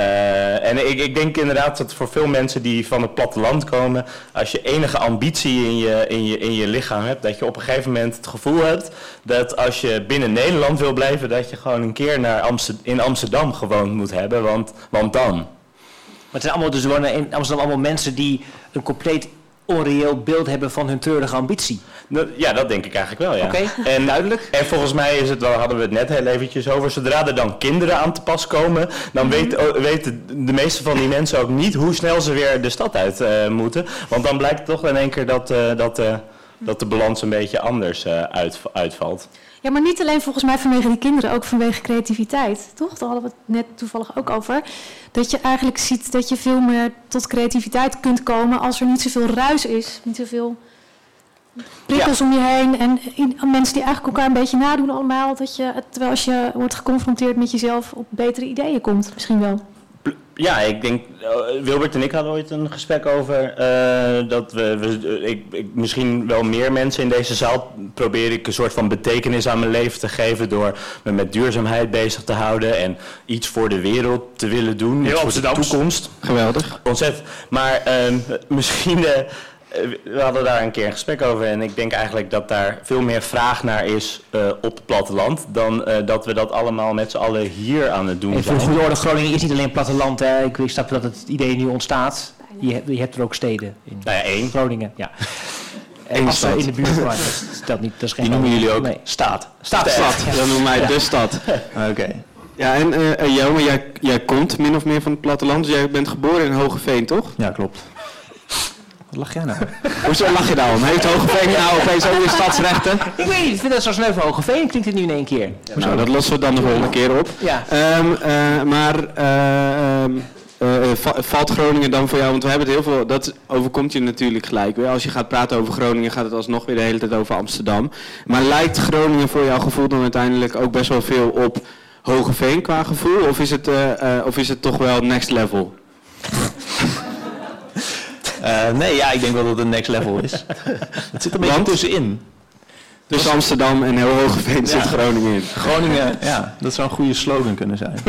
Eh, en ik, ik denk inderdaad dat voor veel mensen die van het platteland komen, als je enige ambitie in je, in, je, in je lichaam hebt, dat je op een gegeven moment het gevoel hebt dat als je binnen Nederland wil blijven, dat je gewoon een keer naar in Amsterdam gewoond moet hebben, want, want dan. Maar het zijn allemaal, dus wonen in Amsterdam allemaal mensen die een compleet onreëel beeld hebben van hun treurige ambitie. Dat- Ja, dat denk ik eigenlijk wel, ja. Oké, en, duidelijk. En volgens mij is het wel, hadden we het net heel eventjes over, zodra er dan kinderen aan te pas komen, dan Mhm. weet, oh, weten de meeste van die mensen ook niet hoe snel ze weer de stad uit eh, moeten. Want dan blijkt toch in één keer dat, eh, dat, eh, dat de balans een beetje anders eh, uit, uitvalt. Ja, maar niet alleen volgens mij vanwege die kinderen, ook vanwege creativiteit, toch? Daar hadden we het net toevallig ook over. Dat je eigenlijk ziet dat je veel meer tot creativiteit kunt komen als er niet zoveel ruis is, niet zoveel prikkels om je heen en in- mensen die eigenlijk elkaar een beetje nadoen allemaal. Dat je, terwijl als je wordt geconfronteerd met jezelf op betere ideeën komt, misschien wel. Ja, ik denk, eh, Wilbert en ik hadden ooit een gesprek over eh, dat we, we ik, ik, misschien wel meer mensen in deze zaal probeer ik een soort van betekenis aan mijn leven te geven door me met duurzaamheid bezig te houden en iets voor de wereld te willen doen, Heel iets voor de toekomst. Geweldig. Ontzettend. Maar ehm, misschien, eh, eh, we hadden daar een keer een gesprek over en ik denk eigenlijk dat daar veel meer vraag naar is eh, op het platteland dan eh, dat we dat allemaal met z'n allen hier aan het doen En voor zijn. de orde, Groningen is niet alleen platteland. Hè. Ik, ik snap dat het idee nu ontstaat. Je, hebt- je hebt er ook steden in. Nou ja, één. Groningen, ja. En stad. in de buurt van, dat niet, dat is geen Die noemen jullie ook Nee. staat. Staat. Stad, Ja. dan noemen wij de stad. Oké. Ja, en eh eh, Jelmer, jij, jij komt min of meer van het platteland. Dus jij bent geboren in Hogeveen, toch? Ja, klopt. Wat lach jij nou? Hoezo lach je daarom? Heeft Hogeveen nou opeens ook weer stadsrechten? Ik weet niet, ik vind dat zo van Hogeveen klinkt het nu in één keer. Nou, dat lossen we dan de volgende keer op. Ja. Ehm, eh, maar eh, ehm, eh, va- valt Groningen dan voor jou? Want we hebben het heel veel, dat overkomt je natuurlijk gelijk weer. Als je gaat praten over Groningen gaat het alsnog weer de hele tijd over Amsterdam. Maar lijkt Groningen voor jouw gevoel dan uiteindelijk ook best wel veel op Hogeveen qua gevoel? Of is het, of is het toch wel next level? Eh, nee, ja, ik denk wel dat het een next level is. Het zit er een beetje tussenin. Tussen Amsterdam en heel Hogeveen zit Ja. Groningen in. Groningen, ja, dat zou een goede slogan kunnen zijn.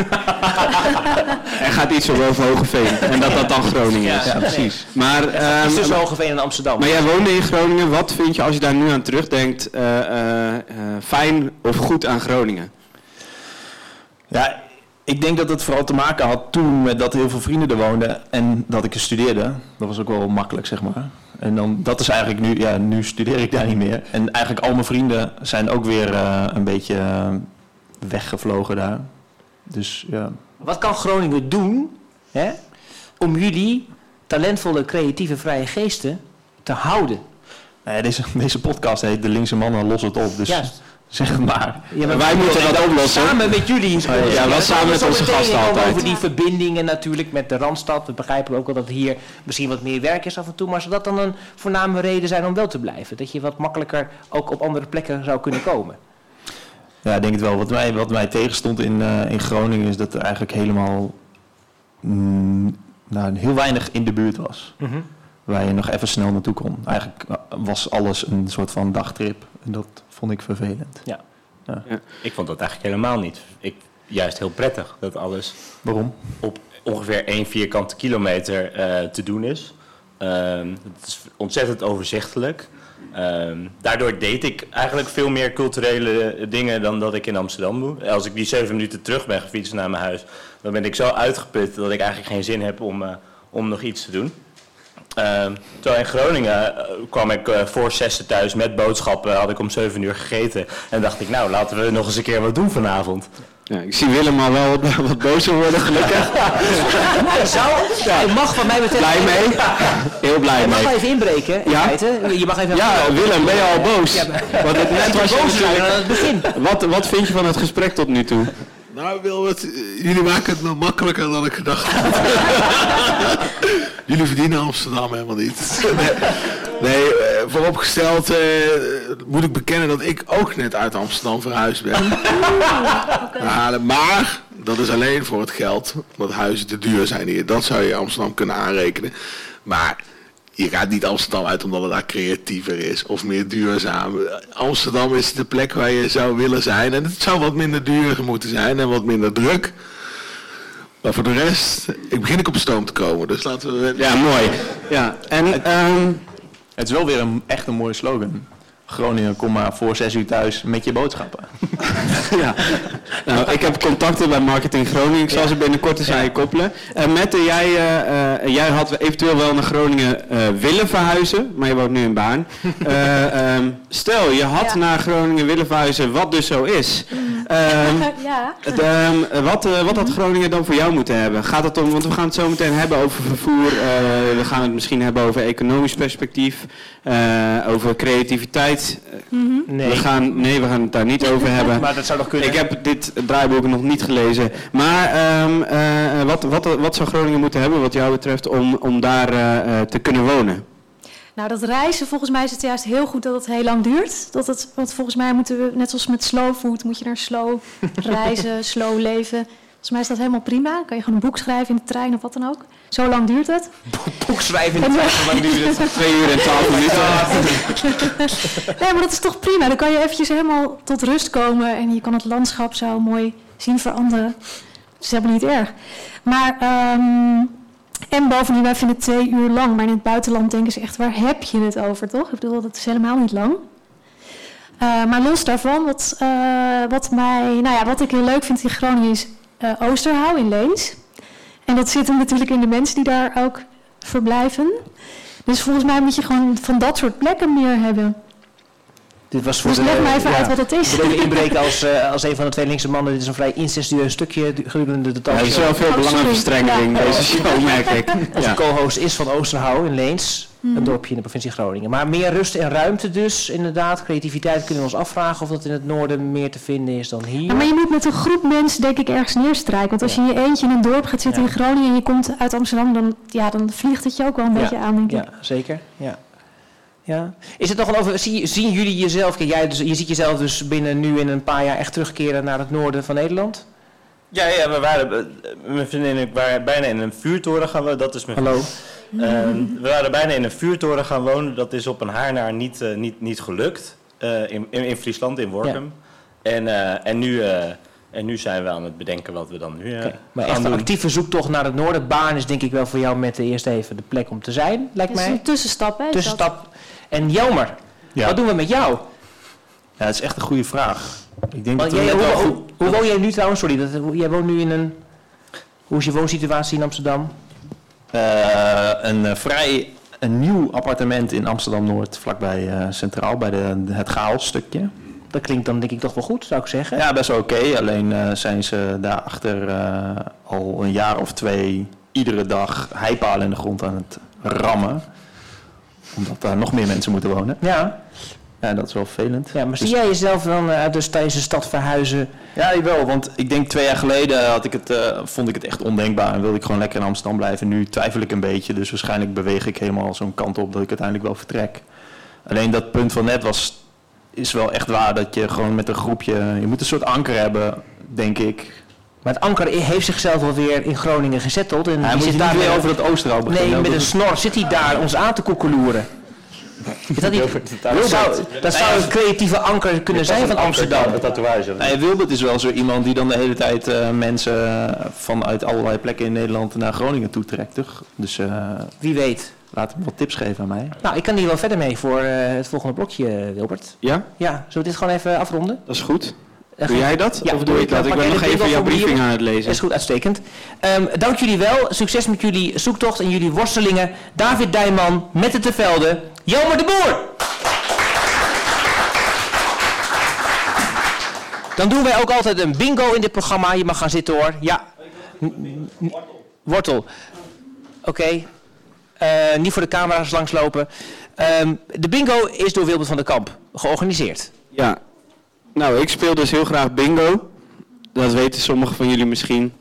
Er gaat iets over Hogeveen. En dat dat dan Groningen is. Ja, precies. Maar, Het ehm, is tussen Hogeveen en Amsterdam. Maar jij woonde in Groningen. Wat vind je als je daar nu aan terugdenkt eh, eh, fijn of goed aan Groningen? Ja, ik denk dat het vooral te maken had toen met dat heel veel vrienden er woonden en dat ik er studeerde. Dat was ook wel makkelijk, zeg maar. En dan, dat is eigenlijk nu, ja, nu studeer ik daar niet meer. En eigenlijk al mijn vrienden zijn ook weer eh, een beetje eh, weggevlogen daar. Dus ja. Wat kan Groningen doen hè, om jullie talentvolle, creatieve, vrije geesten te houden? Deze, deze podcast heet De Linkse Mannen Los het op, dus Juist. Zeg het maar. Ja, maar Wij moeten dat oplossen. Samen met jullie. Oh, ja, wel samen met onze gasten altijd. Over die verbindingen natuurlijk met de Randstad. We begrijpen ook wel dat hier misschien wat meer werk is af en toe. Maar zou dat dan een voorname reden zijn om wel te blijven? Dat je wat makkelijker ook op andere plekken zou kunnen komen? Ja, ik denk het wel. Wat mij, wat mij tegenstond in, eh, in Groningen is dat er eigenlijk helemaal mm, nou, heel weinig in de buurt was. Mhm. Waar je nog even snel naartoe kon. Eigenlijk eh, was alles een soort van dagtrip. En dat vond ik vervelend. Ja. Ja. Ik vond dat eigenlijk helemaal niet. Ik, juist heel prettig dat alles Waarom? op ongeveer één vierkante kilometer eh, te doen is. Ehm, het is ontzettend overzichtelijk. Ehm, daardoor deed ik eigenlijk veel meer culturele dingen dan dat ik in Amsterdam doe. Als ik die zeven minuten terug ben gefietst naar mijn huis, dan ben ik zo uitgeput dat ik eigenlijk geen zin heb om, eh, om nog iets te doen. Ehm, terwijl in Groningen eh, kwam ik eh, voor zessen thuis met boodschappen, had ik om zeven uur gegeten. En dacht ik, nou laten we nog eens een keer wat doen vanavond. Ja, ik zie Willem al wel wat, wat bozer worden, gelukkig. Hij zou, hij mag van mij betreft... Blij mee? Heel blij Je mag mee. even inbreken, in Ja? feite. Je mag even... Ja, Willem, ben je al boos? Ja, maar- Want het, net was je boos aan het begin. Wat, wat vind je van het gesprek tot nu toe? Nou, Wilbert, eh, jullie maken het me makkelijker dan ik gedacht had. jullie verdienen Amsterdam helemaal niet. nee, nee eh, vooropgesteld eh, moet ik bekennen dat ik ook net uit Amsterdam verhuisd ben. Ja, maar dat is alleen voor het geld, omdat huizen te duur zijn hier. Dat zou je Amsterdam kunnen aanrekenen. Maar je gaat niet Amsterdam uit omdat het daar creatiever is of meer duurzaam. Amsterdam is de plek waar je zou willen zijn. En het zou wat minder duur moeten zijn en wat minder druk. Maar voor de rest, ik begin ik op stoom te komen. Dus laten we... Ja, mooi. Ja, en ehm, Het is wel weer een, echt een mooie slogan. Groningen, kom maar voor zes uur thuis met je boodschappen. ja. Nou, ik heb contacten bij Marketing Groningen. Ik zal ze binnenkort eens aan je koppelen. Eh Mette, jij, eh, eh, jij had eventueel wel naar Groningen willen verhuizen, maar je woont nu in Baan. Eh, ehm, stel, je had naar Groningen willen verhuizen, wat dus zo is. Ehm, ja. ehm, wat, eh, wat had Groningen dan voor jou moeten hebben? Gaat het om, want we gaan het zo meteen hebben over vervoer. eh, we gaan het misschien hebben over economisch perspectief, eh, over creativiteit. Nee. We gaan, nee, we gaan het daar niet over hebben. Maar dat zou nog kunnen. Ik heb dit draaiboek nog niet gelezen. Maar ehm, eh, wat, wat, wat zou Groningen moeten hebben wat jou betreft om, om daar eh, eh, te kunnen wonen? Nou, dat reizen, volgens mij is het juist heel goed dat het heel lang duurt. Dat het, want volgens mij moeten we, net zoals met slow food, moet je naar slow reizen, slow leven. Volgens mij is dat helemaal prima. Dan kan je gewoon een boek schrijven in de trein of wat dan ook. Zo lang duurt het. Boek schrijven in de trein, hoe lang duurt het? Twee uur en twaalf nee, maar dat is toch prima. Dan kan je eventjes helemaal tot rust komen en je kan het landschap zo mooi zien veranderen. Dat is helemaal niet erg. Maar, ehm, en bovendien, wij vinden twee uur lang. Maar in het buitenland denken ze echt, waar heb je het over, toch? Ik bedoel, dat is helemaal niet lang. Eh, maar los daarvan, wat, eh, wat, mij, nou ja, wat ik heel leuk vind in Groningen is Oosterhouw in Leens. En dat zit hem natuurlijk in de mensen die daar ook verblijven. Dus volgens mij moet je gewoon van dat soort plekken meer hebben. Dit was voor Dus de, leg mij even ja, uit wat het is. Even inbreken als, eh, als een van de twee linkse mannen. Dit is een vrij incestueus stukje gedurende de Ja, talkshow. er is wel veel Oh, belangenverstrengeling in deze show, merk ik. Onze Ja. co-host is van Oosterhouw in Leens, een dorpje in de provincie Groningen. Maar meer rust en ruimte dus, inderdaad. Creativiteit kunnen we ons afvragen of dat in het noorden meer te vinden is dan hier. Ja, maar je moet met een groep mensen denk ik ergens neerstrijken. Want als je in je eentje in een dorp gaat zitten Ja. in Groningen en je komt uit Amsterdam, dan, ja, dan vliegt het je ook wel een beetje aan, denk ik. Ja, zeker. Ja. Ja. Is het nog een over, zie, zien jullie jezelf, kijk, jij dus, je ziet jezelf dus binnen nu in een paar jaar echt terugkeren naar het noorden van Nederland? Ja, ja, we waren, eh, mijn vriendin en ik waren bijna in een vuurtoren gaan wonen. Dat is mijn Hallo. Ehm, we waren bijna in een vuurtoren gaan wonen. Dat is op een haar naar niet, eh, niet, niet gelukt. Eh, in, in, in Friesland, in Workum. En, en, nu, en nu zijn we aan het bedenken wat we dan nu eh, Maar gaan echt een actieve zoektocht naar het noorden. Baan is denk ik wel voor jou met de eerst even de plek om te zijn, lijkt Het is mij. een tussenstap, hè? Tussenstap. En Jelmer, Ja. wat doen we met jou? Ja, dat is echt een goede vraag. Ik denk dat we jij, hoe, wel hoe, goed- hoe woon jij nu trouwens? Sorry, dat, jij woont nu in een... Hoe is je woonsituatie in Amsterdam? Eh, een eh, vrij een nieuw appartement in Amsterdam-Noord, vlakbij eh, Centraal, bij de, het Chaos-stukje. Dat klinkt dan denk ik toch wel goed, zou ik zeggen. Ja, best wel oké. Alleen eh, zijn ze daarachter eh al een jaar of twee iedere dag heipalen in de grond aan het rammen. Omdat daar nog meer mensen moeten wonen. Ja. Ja, dat is wel vervelend. Ja, maar zie Dus- jij jezelf dan eh, uit de stad verhuizen? Ja, wel, want ik denk twee jaar geleden had ik het, vond ik het echt ondenkbaar en wilde ik gewoon lekker in Amsterdam blijven. Nu twijfel ik een beetje, dus waarschijnlijk beweeg ik helemaal zo'n kant op dat ik uiteindelijk wel vertrek. Alleen dat punt van net was is wel echt waar dat je gewoon met een groepje... Je moet een soort anker hebben, denk ik. Maar het anker heeft zichzelf alweer in Groningen gezetteld. En Hij moet zit je daar niet weer over het Oosterhout beginnen. Nee, met een snor zit hij daar ons aan te koekeloeren. Is dat, niet, dat zou, dat zou een creatieve anker kunnen zijn van Amsterdam. tatoeage. Nee, Wilbert is wel zo iemand die dan de hele tijd eh, mensen eh, vanuit allerlei plekken in Nederland naar Groningen toetrekt. toch? Dus eh, Wie weet. Laat hem wat tips geven aan mij. Nou, ik kan hier wel verder mee voor eh, het volgende blokje, eh, Wilbert. Ja, Ja, zullen we dit gewoon even afronden? dat is goed. Eh, Doe jij dat? Ja, of doe ik dat? Ik ben nog de even jouw briefing aan het lezen. Is goed, uitstekend. Ehm, dank jullie wel. Succes met jullie zoektocht en jullie worstelingen. David Dijman, met het te velden. Jelmer de Boer! Dan doen wij ook altijd een bingo in dit programma. Je mag gaan zitten hoor. Ja. Wortel. Oké. Eh, niet voor de camera's langslopen. Ehm, de bingo is door Wilbert van der Kamp georganiseerd. Ja, nou, ik speel dus heel graag bingo. Dat weten sommigen van jullie misschien.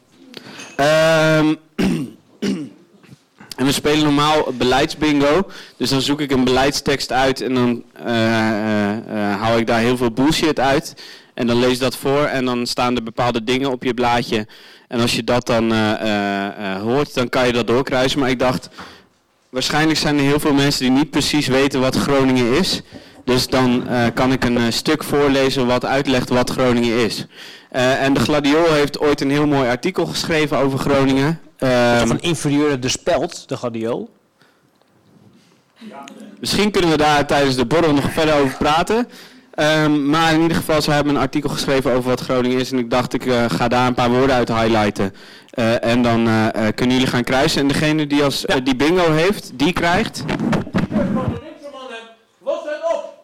Ehm, en we spelen normaal beleidsbingo. Dus dan zoek ik een beleidstekst uit en dan eh, eh, eh, hou ik daar heel veel bullshit uit. En dan lees dat voor en dan staan er bepaalde dingen op je blaadje. En als je dat dan hoort, dan kan je dat doorkruisen. Maar ik dacht, waarschijnlijk zijn er heel veel mensen die niet precies weten wat Groningen is. Dus dan eh, kan ik een eh, stuk voorlezen wat uitlegt wat Groningen is. Eh, en de Gladiool heeft ooit een heel mooi artikel geschreven over Groningen. Ehm, van inferieure de speld, de gadiool. Misschien kunnen we daar tijdens de borrel nog verder over praten. Ehm, maar in ieder geval, ze hebben een artikel geschreven over wat Groningen is. En ik dacht, ik ga daar een paar woorden uit highlighten. Eh, en dan eh, eh, kunnen jullie gaan kruisen. En degene die, als, die bingo heeft, die krijgt... Het op!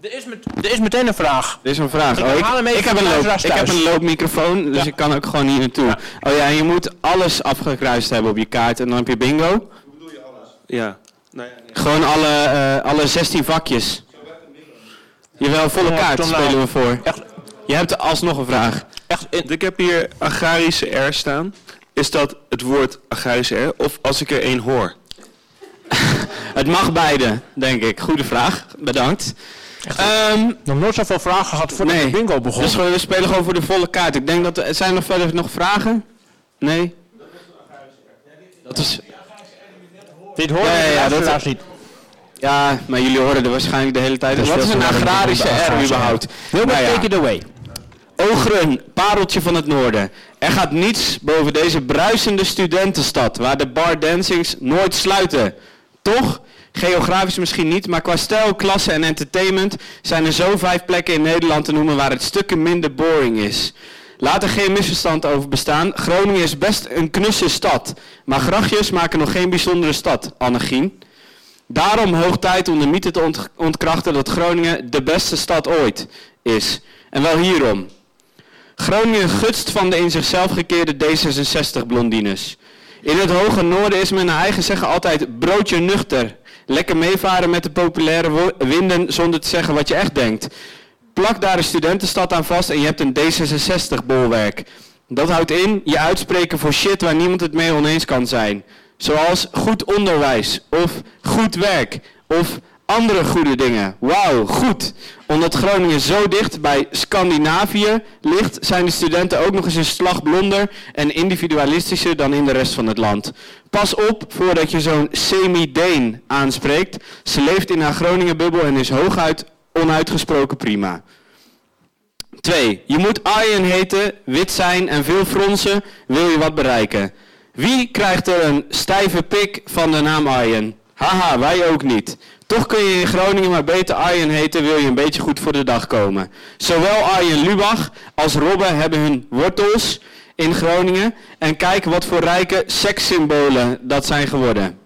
Er is, met, er is meteen een vraag. Er is een vraag. Ik Oh, ik, heb een loop, ik heb een loopmicrofoon, dus ik kan ook gewoon hier naartoe. Oh ja, en je moet alles afgekruist hebben op je kaart en dan heb je bingo. Hoe bedoel je alles? Ja. Gewoon alle, eh, alle 16 vakjes. Jawel, volle Ja, kaart spelen we voor. Je hebt alsnog een vraag. Ik heb hier agrarische R staan. Is dat het woord agrarische R of als ik er één hoor? Het mag beide, denk ik. Goede vraag. Bedankt. Ehm Nog nooit zoveel vragen gehad voor nee. de bingo begon. Dus we spelen gewoon voor de volle kaart. Ik denk dat er zijn nog verder nog vragen. Nee. Dat is. Dit horen ja, ja, ja, luisteraars dat, niet. Ja, maar jullie horen er waarschijnlijk de hele tijd. Is Wat is een agrarische R agrarische überhaupt? Wilbert, Nou ja. take it away. Ogeren, pareltje van het noorden. Er gaat niets boven deze bruisende studentenstad, waar de bar dancings nooit sluiten. Toch? Geografisch misschien niet, maar qua stijl, klasse en entertainment zijn er zo vijf plekken in Nederland te noemen waar het stukken minder boring is. Laat er geen misverstand over bestaan. Groningen is best een knusse stad, maar grachtjes maken nog geen bijzondere stad, Annegien. Daarom hoog tijd om de mythe te ont- ontkrachten dat Groningen de beste stad ooit is. En wel hierom. Groningen gutst van de in zichzelf gekeerde D66-blondines. In het hoge noorden is men naar eigen zeggen altijd broodje nuchter. Lekker meevaren met de populaire winden zonder te zeggen wat je echt denkt. Plak daar een studentenstad aan vast en je hebt een D66-bolwerk. Dat houdt in je uitspreken voor shit waar niemand het mee oneens kan zijn. Zoals goed onderwijs of goed werk of andere goede dingen. Wauw, goed. Omdat Groningen zo dicht bij Scandinavië ligt, zijn de studenten ook nog eens een slag blonder en individualistischer dan in de rest van het land. Pas op voordat je zo'n semi-Deen aanspreekt. Ze leeft in haar Groningen-bubbel en is hooguit onuitgesproken prima. 2. Je moet Arjen heten, wit zijn en veel fronsen, wil je wat bereiken. Wie krijgt er een stijve pik van de naam Arjen? Haha, wij ook niet. Toch kun je in Groningen maar beter Arjen heten, wil je een beetje goed voor de dag komen. Zowel Arjen Lubach als Robbe hebben hun wortels in Groningen. En kijk wat voor rijke sekssymbolen dat zijn geworden.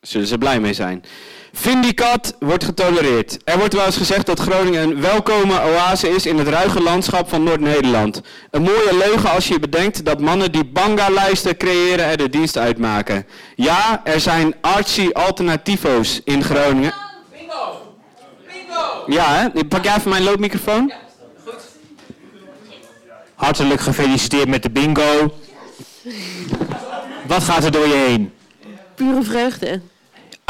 Zullen ze blij mee zijn. Vindicat wordt getolereerd. Er wordt wel eens gezegd dat Groningen een welkome oase is in het ruige landschap van Noord-Nederland. Een mooie leugen als je bedenkt dat mannen die banga-lijsten creëren er de dienst uitmaken. Ja, er zijn artsy-alternativo's in Groningen. Ja, hè? Pak jij even mijn loopmicrofoon? Hartelijk gefeliciteerd met de bingo. Wat gaat er door je heen? Pure vreugde.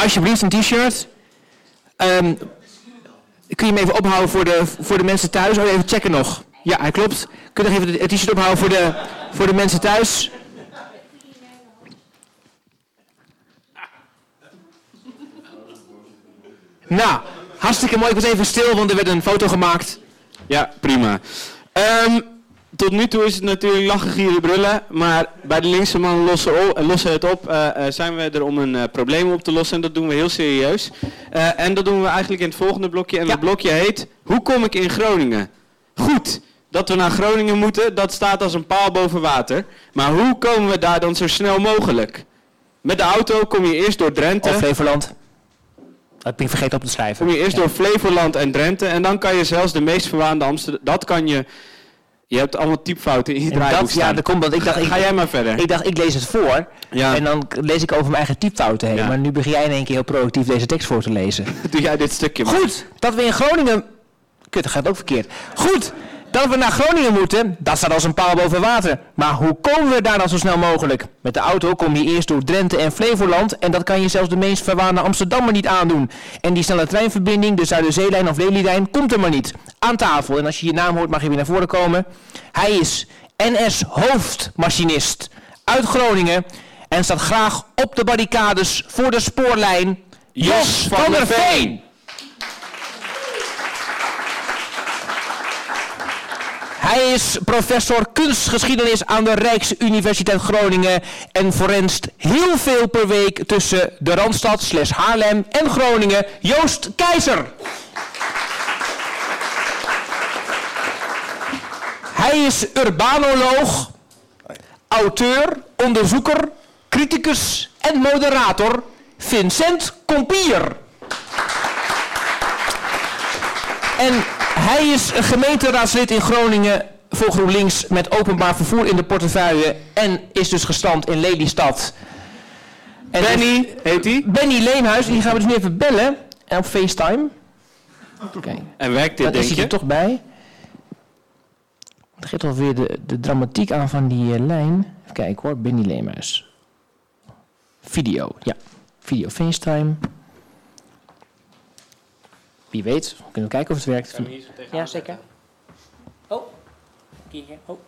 Alsjeblieft een t-shirt. Ehm, kun je hem even ophouden voor de, voor de mensen thuis? Oh, even checken nog. Ja, hij klopt. Kun je nog even het t-shirt ophouden voor de, voor de mensen thuis? Nou, hartstikke mooi. Ik was even stil, want er werd een foto gemaakt. Ja, prima. Ehm, tot nu toe is het natuurlijk lachen, gieren, brullen. Maar bij de linkse man lossen, o- lossen het op eh, eh, zijn we er om een eh, probleem op te lossen. En dat doen we heel serieus. Eh, en dat doen we eigenlijk in het volgende blokje. En dat blokje heet Hoe kom ik in Groningen? Goed, dat we naar Groningen moeten, dat staat als een paal boven water. Maar hoe komen we daar dan zo snel mogelijk? Met de auto kom je eerst door Drenthe. Of Flevoland. Dat ben ik vergeten op te schrijven. Kom je eerst door Flevoland en Drenthe en dan kan je zelfs de meest verwaande Amsterdam... Dat kan je... Je hebt allemaal typfouten in je En draaiboek dat, ja, dat komt, want ik dacht... Ik, Ga jij maar verder. Ik dacht, ik lees het voor. Ja. En dan lees ik over mijn eigen typfouten heen. Ja. Maar nu begin jij in één keer heel productief deze tekst voor te lezen. Doe jij dit stukje maar. Goed, dat we in Groningen... Kut, dat gaat ook verkeerd. Goed, dat we naar Groningen moeten, dat staat als een paal boven water. Maar hoe komen we daar dan zo snel mogelijk? Met de auto kom je eerst door Drenthe en Flevoland... en dat kan je zelfs de meest verwaande Amsterdammer niet aandoen. En die snelle treinverbinding, de Zuiderzeelijn of Lelylijn, komt er maar niet. Aan tafel, en als je je naam hoort mag je weer naar voren komen. Hij is NS-hoofdmachinist uit Groningen... en staat graag op de barricades voor de spoorlijn... Jos van der Veen! Hij is professor kunstgeschiedenis aan de Rijksuniversiteit Groningen en forenst heel veel per week tussen de Randstad slash Haarlem en Groningen. Joost Keizer. Hij is urbanoloog, auteur, onderzoeker, criticus en moderator Vincent Kompier. En hij is een gemeenteraadslid in Groningen voor GroenLinks met openbaar vervoer in de portefeuille en is dus gestand in Lelystad. En Benny, heet hij? Benny Leemhuis, die gaan we dus nu even bellen en op FaceTime. Kijk. En werkt dit, Dan denk is hij er toch bij. Dat geeft alweer de, de dramatiek aan van die eh, lijn. Even kijken hoor, Benny Leemhuis. Video, ja. Video FaceTime. Wie weet, kunnen we kijken of het werkt. Ja, zeker. Oh, hier, oh.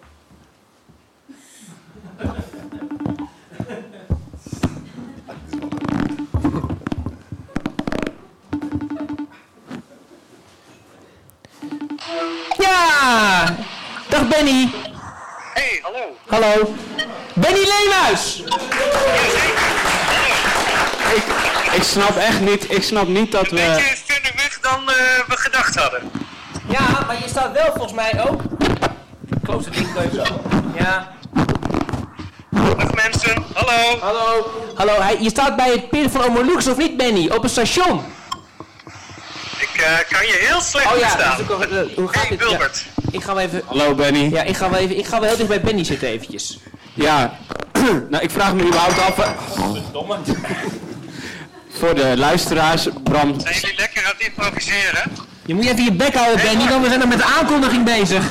Ja! Dag Benny. Hey, hallo. Hallo. Benny Leemhuis. Ik, ik snap echt niet, ik snap niet dat we... dan eh, we gedacht hadden. Ja, maar je staat wel volgens mij ook. Close ding zo. Ja. Dag mensen, hallo. Hallo. Hallo, hij, je staat bij het pin van Omolux of niet Benny? Op een station. Ik eh, kan je heel slecht Oh ja, verstaan. ook wel- eh, hoe gaat hey, dit? Wilbert. Ja. Ik ga wel even... Hallo Benny. Ja, ik ga wel even, ik ga wel heel dicht bij Benny zitten eventjes. Ja, nou ik vraag me überhaupt af... eh, Voor de luisteraars, Bram... Zijn jullie lekker aan het improviseren? Je moet even je bek houden Benny, want we zijn nog met de aankondiging bezig.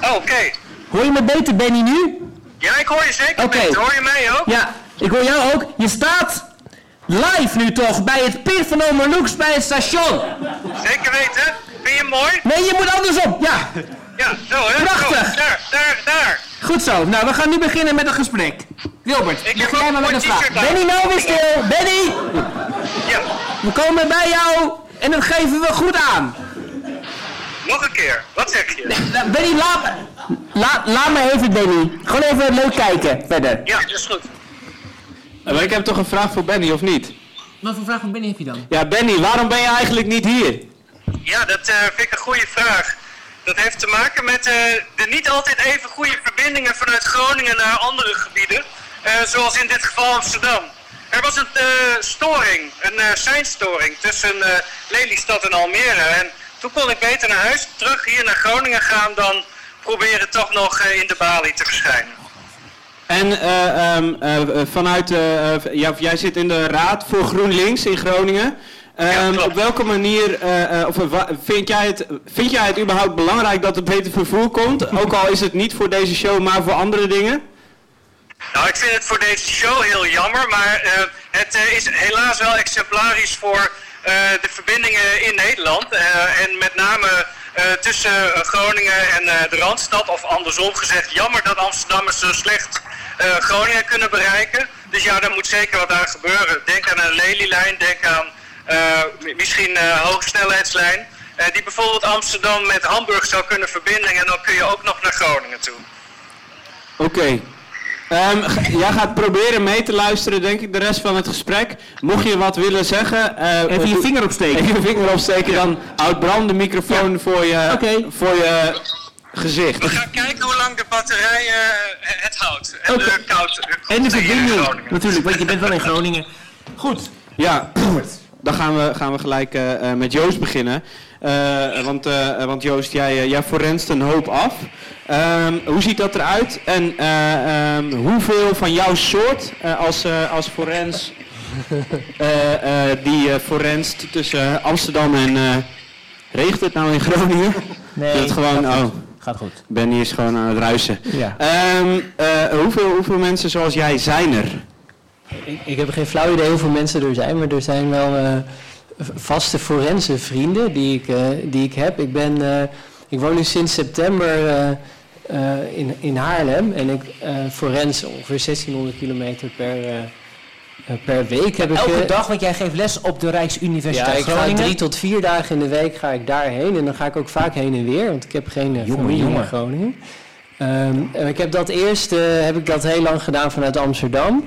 Oh, oké. Hoor je me beter Benny nu? Ja, ik hoor je zeker Oké. beter. Hoor je mij ook? Ja, ik hoor jou ook. Je staat live nu toch bij het pin van Omolux bij het station. Zeker weten. Vind je hem mooi? Nee, je moet andersom. Ja, Ja, zo hè. Prachtig. Zo, daar, daar, daar. Goed zo. Nou, we gaan nu beginnen met een gesprek. Wilbert, Ik begin jij maar met een vraag. Benny, nou weer stil. Benny, Ja, we komen bij jou en dat geven we goed aan. nog een keer. Wat zeg je? Nou, Benny, laat, laat, laat me even, Benny. Gewoon even leuk kijken verder. Ja, dat is goed. Eh, Maar ik heb toch een vraag voor Benny, of niet? Wat voor vraag van Benny heb je dan? Ja, Benny, waarom ben je eigenlijk niet hier? Ja, dat eh, vind ik een goede vraag. Dat heeft te maken met eh, de niet altijd even goede verbindingen vanuit Groningen naar andere gebieden. eh, zoals in dit geval Amsterdam. Er was een eh, storing, een uh, seinstoring tussen Lelystad en Almere. En toen kon ik beter naar huis, terug hier naar Groningen gaan dan proberen toch nog in de balie te verschijnen. En eh, ehm, eh, vanuit, ja, jij zit in de Raad voor GroenLinks in Groningen. Ehm, op welke manier, eh, eh, of, eh, vind, jij het, vind jij het überhaupt belangrijk dat er beter vervoer komt? Ook al is het niet voor deze show, maar voor andere dingen? Nou, ik vind het voor deze show heel jammer, maar Het is helaas wel exemplarisch voor de verbindingen in Nederland. En met name tussen Groningen en de Randstad. Of andersom gezegd, jammer dat Amsterdammers zo slecht Groningen kunnen bereiken. Dus ja, daar moet zeker wat aan gebeuren. Denk aan een lelielijn, denk aan misschien een hoogsnelheidslijn. eh, die bijvoorbeeld Amsterdam met Hamburg zou kunnen verbinden. En dan kun je ook nog naar Groningen toe. Oké. Ehm, jij gaat proberen mee te luisteren, denk ik, de rest van het gesprek. Mocht je wat willen zeggen... eh, Even je vinger opsteken. Even je vinger opsteken, dan houd brand de microfoon voor, je, voor je gezicht. We gaan kijken hoe lang de batterij eh, het houdt. En de koud. En de verbinding, natuurlijk, want je bent wel in Groningen. Goed. Ja, dan gaan we, gaan we gelijk eh, eh, met Joost beginnen. Eh, want, want Joost, jij, jij forenst een hoop af. Ehm, hoe ziet dat eruit? En eh, ehm, hoeveel van jouw soort als, als forens die forenst tussen Amsterdam en... regent het nou in Groningen? Nee, het gewoon, gaat goed. oh, Gaat goed. Benny is gewoon aan het ruisen. Ja. Ehm, eh, hoeveel, hoeveel mensen zoals jij zijn er? Ik, ik heb geen flauw idee hoeveel mensen er zijn, maar er zijn wel eh, vaste forense vrienden die ik, eh, die ik heb. Ik, ben, eh, ik woon nu sinds september in, in Haarlem en ik forens ongeveer 1600 kilometer per, per week. Heb ik, Elke dag, want jij geeft les op de Rijksuniversiteit ja, ik ga Groningen. drie tot vier dagen in de week ga ik daarheen. En dan ga ik ook vaak heen en weer, want ik heb geen Jongen, familie in. Groningen. En ik heb dat eerst heb ik dat heel lang gedaan vanuit Amsterdam.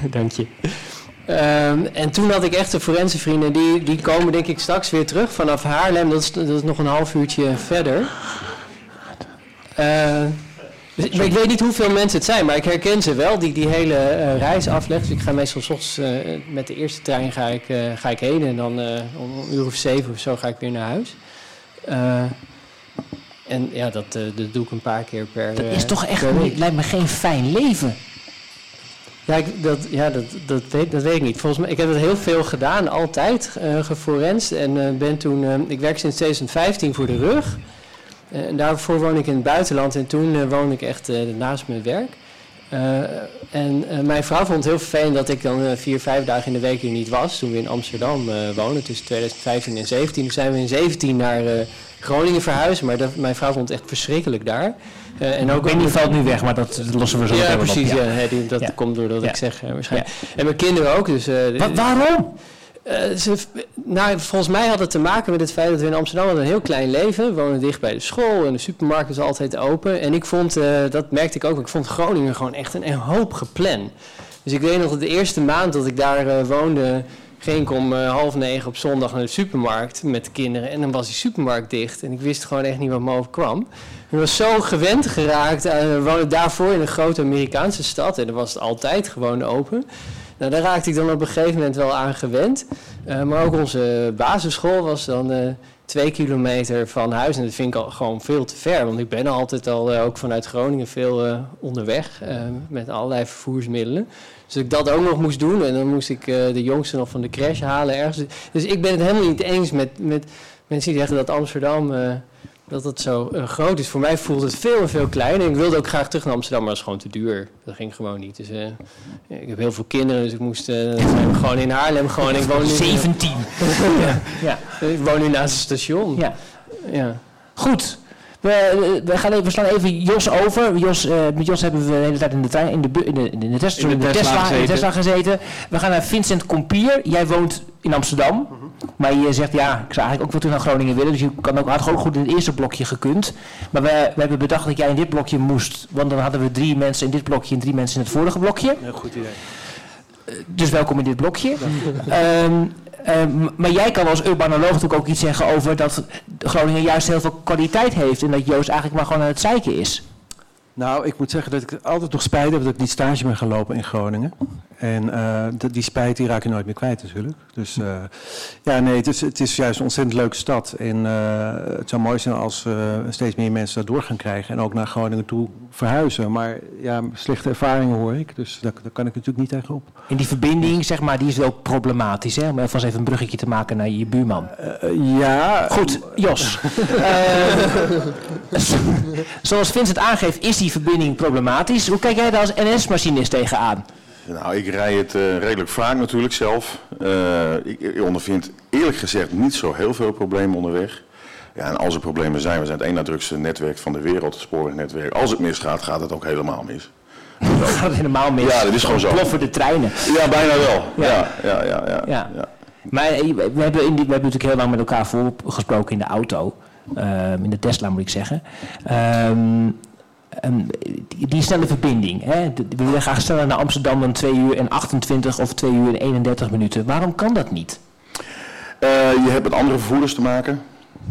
Dank je. Ehm, en toen had ik echt de forense vrienden, die, die komen denk ik straks weer terug vanaf Haarlem. Dat is, dat is nog een half uurtje verder. Dus, maar ik weet niet hoeveel mensen het zijn, maar ik herken ze wel die die hele eh, reis afleggen. Dus ik ga meestal 's ochtends eh, met de eerste trein ga ik, eh, ga ik heen en dan om een uur of zeven of zo ga ik weer naar huis. Eh, en ja, dat, dat doe ik een paar keer per Dat is toch echt, lijkt me geen fijn leven. Ja, dat, ja dat, dat, weet, ik niet. Volgens mij, ik heb het heel veel gedaan, altijd, eh geforenst. En eh, ben toen, eh, ik werk sinds 2015 voor de rug. En daarvoor woon ik in het buitenland en toen woonde ik echt naast mijn werk. En mijn vrouw vond het heel vervelend dat ik dan vier, vijf dagen in de week hier niet was. Toen we in Amsterdam woonden, tussen 2015 en 17. Toen zijn we in 17 naar Groningen verhuisd, maar dat, mijn vrouw vond het echt verschrikkelijk daar. Eh, en ook Benny valt nu weg, maar dat, dat lossen we zo ja, wel op, precies. ja. Ja. hè, die- dat Ja. komt doordat Ja. ik zeg waarschijnlijk. En mijn kinderen ook. Dus, eh, Wa- waarom? eh, ze, nou, volgens mij had het te maken met het feit dat we in Amsterdam hadden een heel klein leven. We wonen dicht bij de school en de supermarkt is altijd open. En ik vond, dat merkte ik ook, ik vond Groningen gewoon echt een, een hoop gepland. Dus ik weet nog dat de eerste maand dat ik daar woonde, ging ik om half negen op zondag naar de supermarkt met de kinderen. En dan was die supermarkt dicht en ik wist gewoon echt niet wat me overkwam. Ik was zo gewend geraakt. aan- we woonden daarvoor in een grote Amerikaanse stad en dan was het altijd gewoon open. Nou, daar raakte ik dan op een gegeven moment wel aan gewend. Eh, maar ook onze basisschool was dan eh, twee kilometer van huis. En dat vind ik al gewoon veel te ver. Want ik ben altijd al, eh, ook vanuit Groningen, veel eh, onderweg. eh, met allerlei vervoersmiddelen. Dus ik dat ook nog moest doen. En dan moest ik eh, de jongste nog van de crash halen ergens. Dus ik ben het helemaal niet eens met, met mensen die zeggen dat Amsterdam... dat het zo eh, groot is. Voor mij voelt het veel en veel kleiner. Ik wilde ook graag terug naar Amsterdam, maar dat is gewoon te duur. Dat ging gewoon niet. Dus, eh, ik heb heel veel kinderen, dus ik moest eh, zijn gewoon in Haarlem. Gewoon, ik woon nu, 17. ja. Ja. Ik woon nu naast het station. Ja. ja. Goed. We, we, gaan even, we slaan even Jos over. Jos, eh, met Jos hebben we de hele tijd in de, trein, in de, in de, in de, Tesla, In de in de Tesla Tesla, in de gezeten. Tesla gezeten. We gaan naar Vincent Kompier. Jij woont in Amsterdam. Maar je zegt, ja, ik zou eigenlijk ook wel terug naar Groningen willen. Dus je kan ook, had ook goed in het eerste blokje gekund. Maar we, we hebben bedacht dat jij in dit blokje moest. Want dan hadden we drie mensen in dit blokje en drie mensen in het vorige blokje. Een goed idee. Dus welkom in dit blokje. Ehm, maar jij kan als urbanoloog natuurlijk ook iets zeggen over dat Groningen juist heel veel kwaliteit heeft. En dat Joost eigenlijk maar gewoon aan het zeiken is. Nou, ik moet zeggen dat ik altijd nog spijt heb dat ik niet stage ben gaan lopen in Groningen. En eh, die spijt die raak je nooit meer kwijt natuurlijk. Dus eh, ja, nee, het is, het is juist een ontzettend leuke stad. En eh, het zou mooi zijn als steeds meer mensen dat door gaan krijgen. En ook naar Groningen toe verhuizen. Maar ja, slechte ervaringen hoor ik. Dus daar, daar kan ik natuurlijk niet tegenop. En die verbinding, zeg maar, die is wel problematisch. Hè? Om even een bruggetje te maken naar je buurman. ja. Goed, Jos. Zoals Vincent aangeeft, is die verbinding problematisch. Hoe kijk jij daar als NS-machinist tegenaan? Nou, ik rij het eh, redelijk vaak natuurlijk zelf. Eh, ik, ik ondervind eerlijk gezegd niet zo heel veel problemen onderweg. Ja, en als er problemen zijn, we zijn het één na drukste netwerk van de wereld, het spoorwegnetwerk. Als het misgaat, gaat het ook helemaal mis. Gaat het helemaal mis? Ja, dat is gewoon zo. Ploffen de treinen. Ja, bijna wel. Ja. Ja, ja, ja. ja, Ja. ja. Maar eh, we hebben, in die, we hebben natuurlijk heel lang met elkaar voorgesproken in de auto. Ehm, in de Tesla moet ik zeggen. Ehm, ehm, die, snelle verbinding. Hè? We willen graag sneller naar Amsterdam dan 2 uur en 28 of 2 uur en 31 minuten. Waarom kan dat niet? Eh, je hebt met andere vervoerders te maken.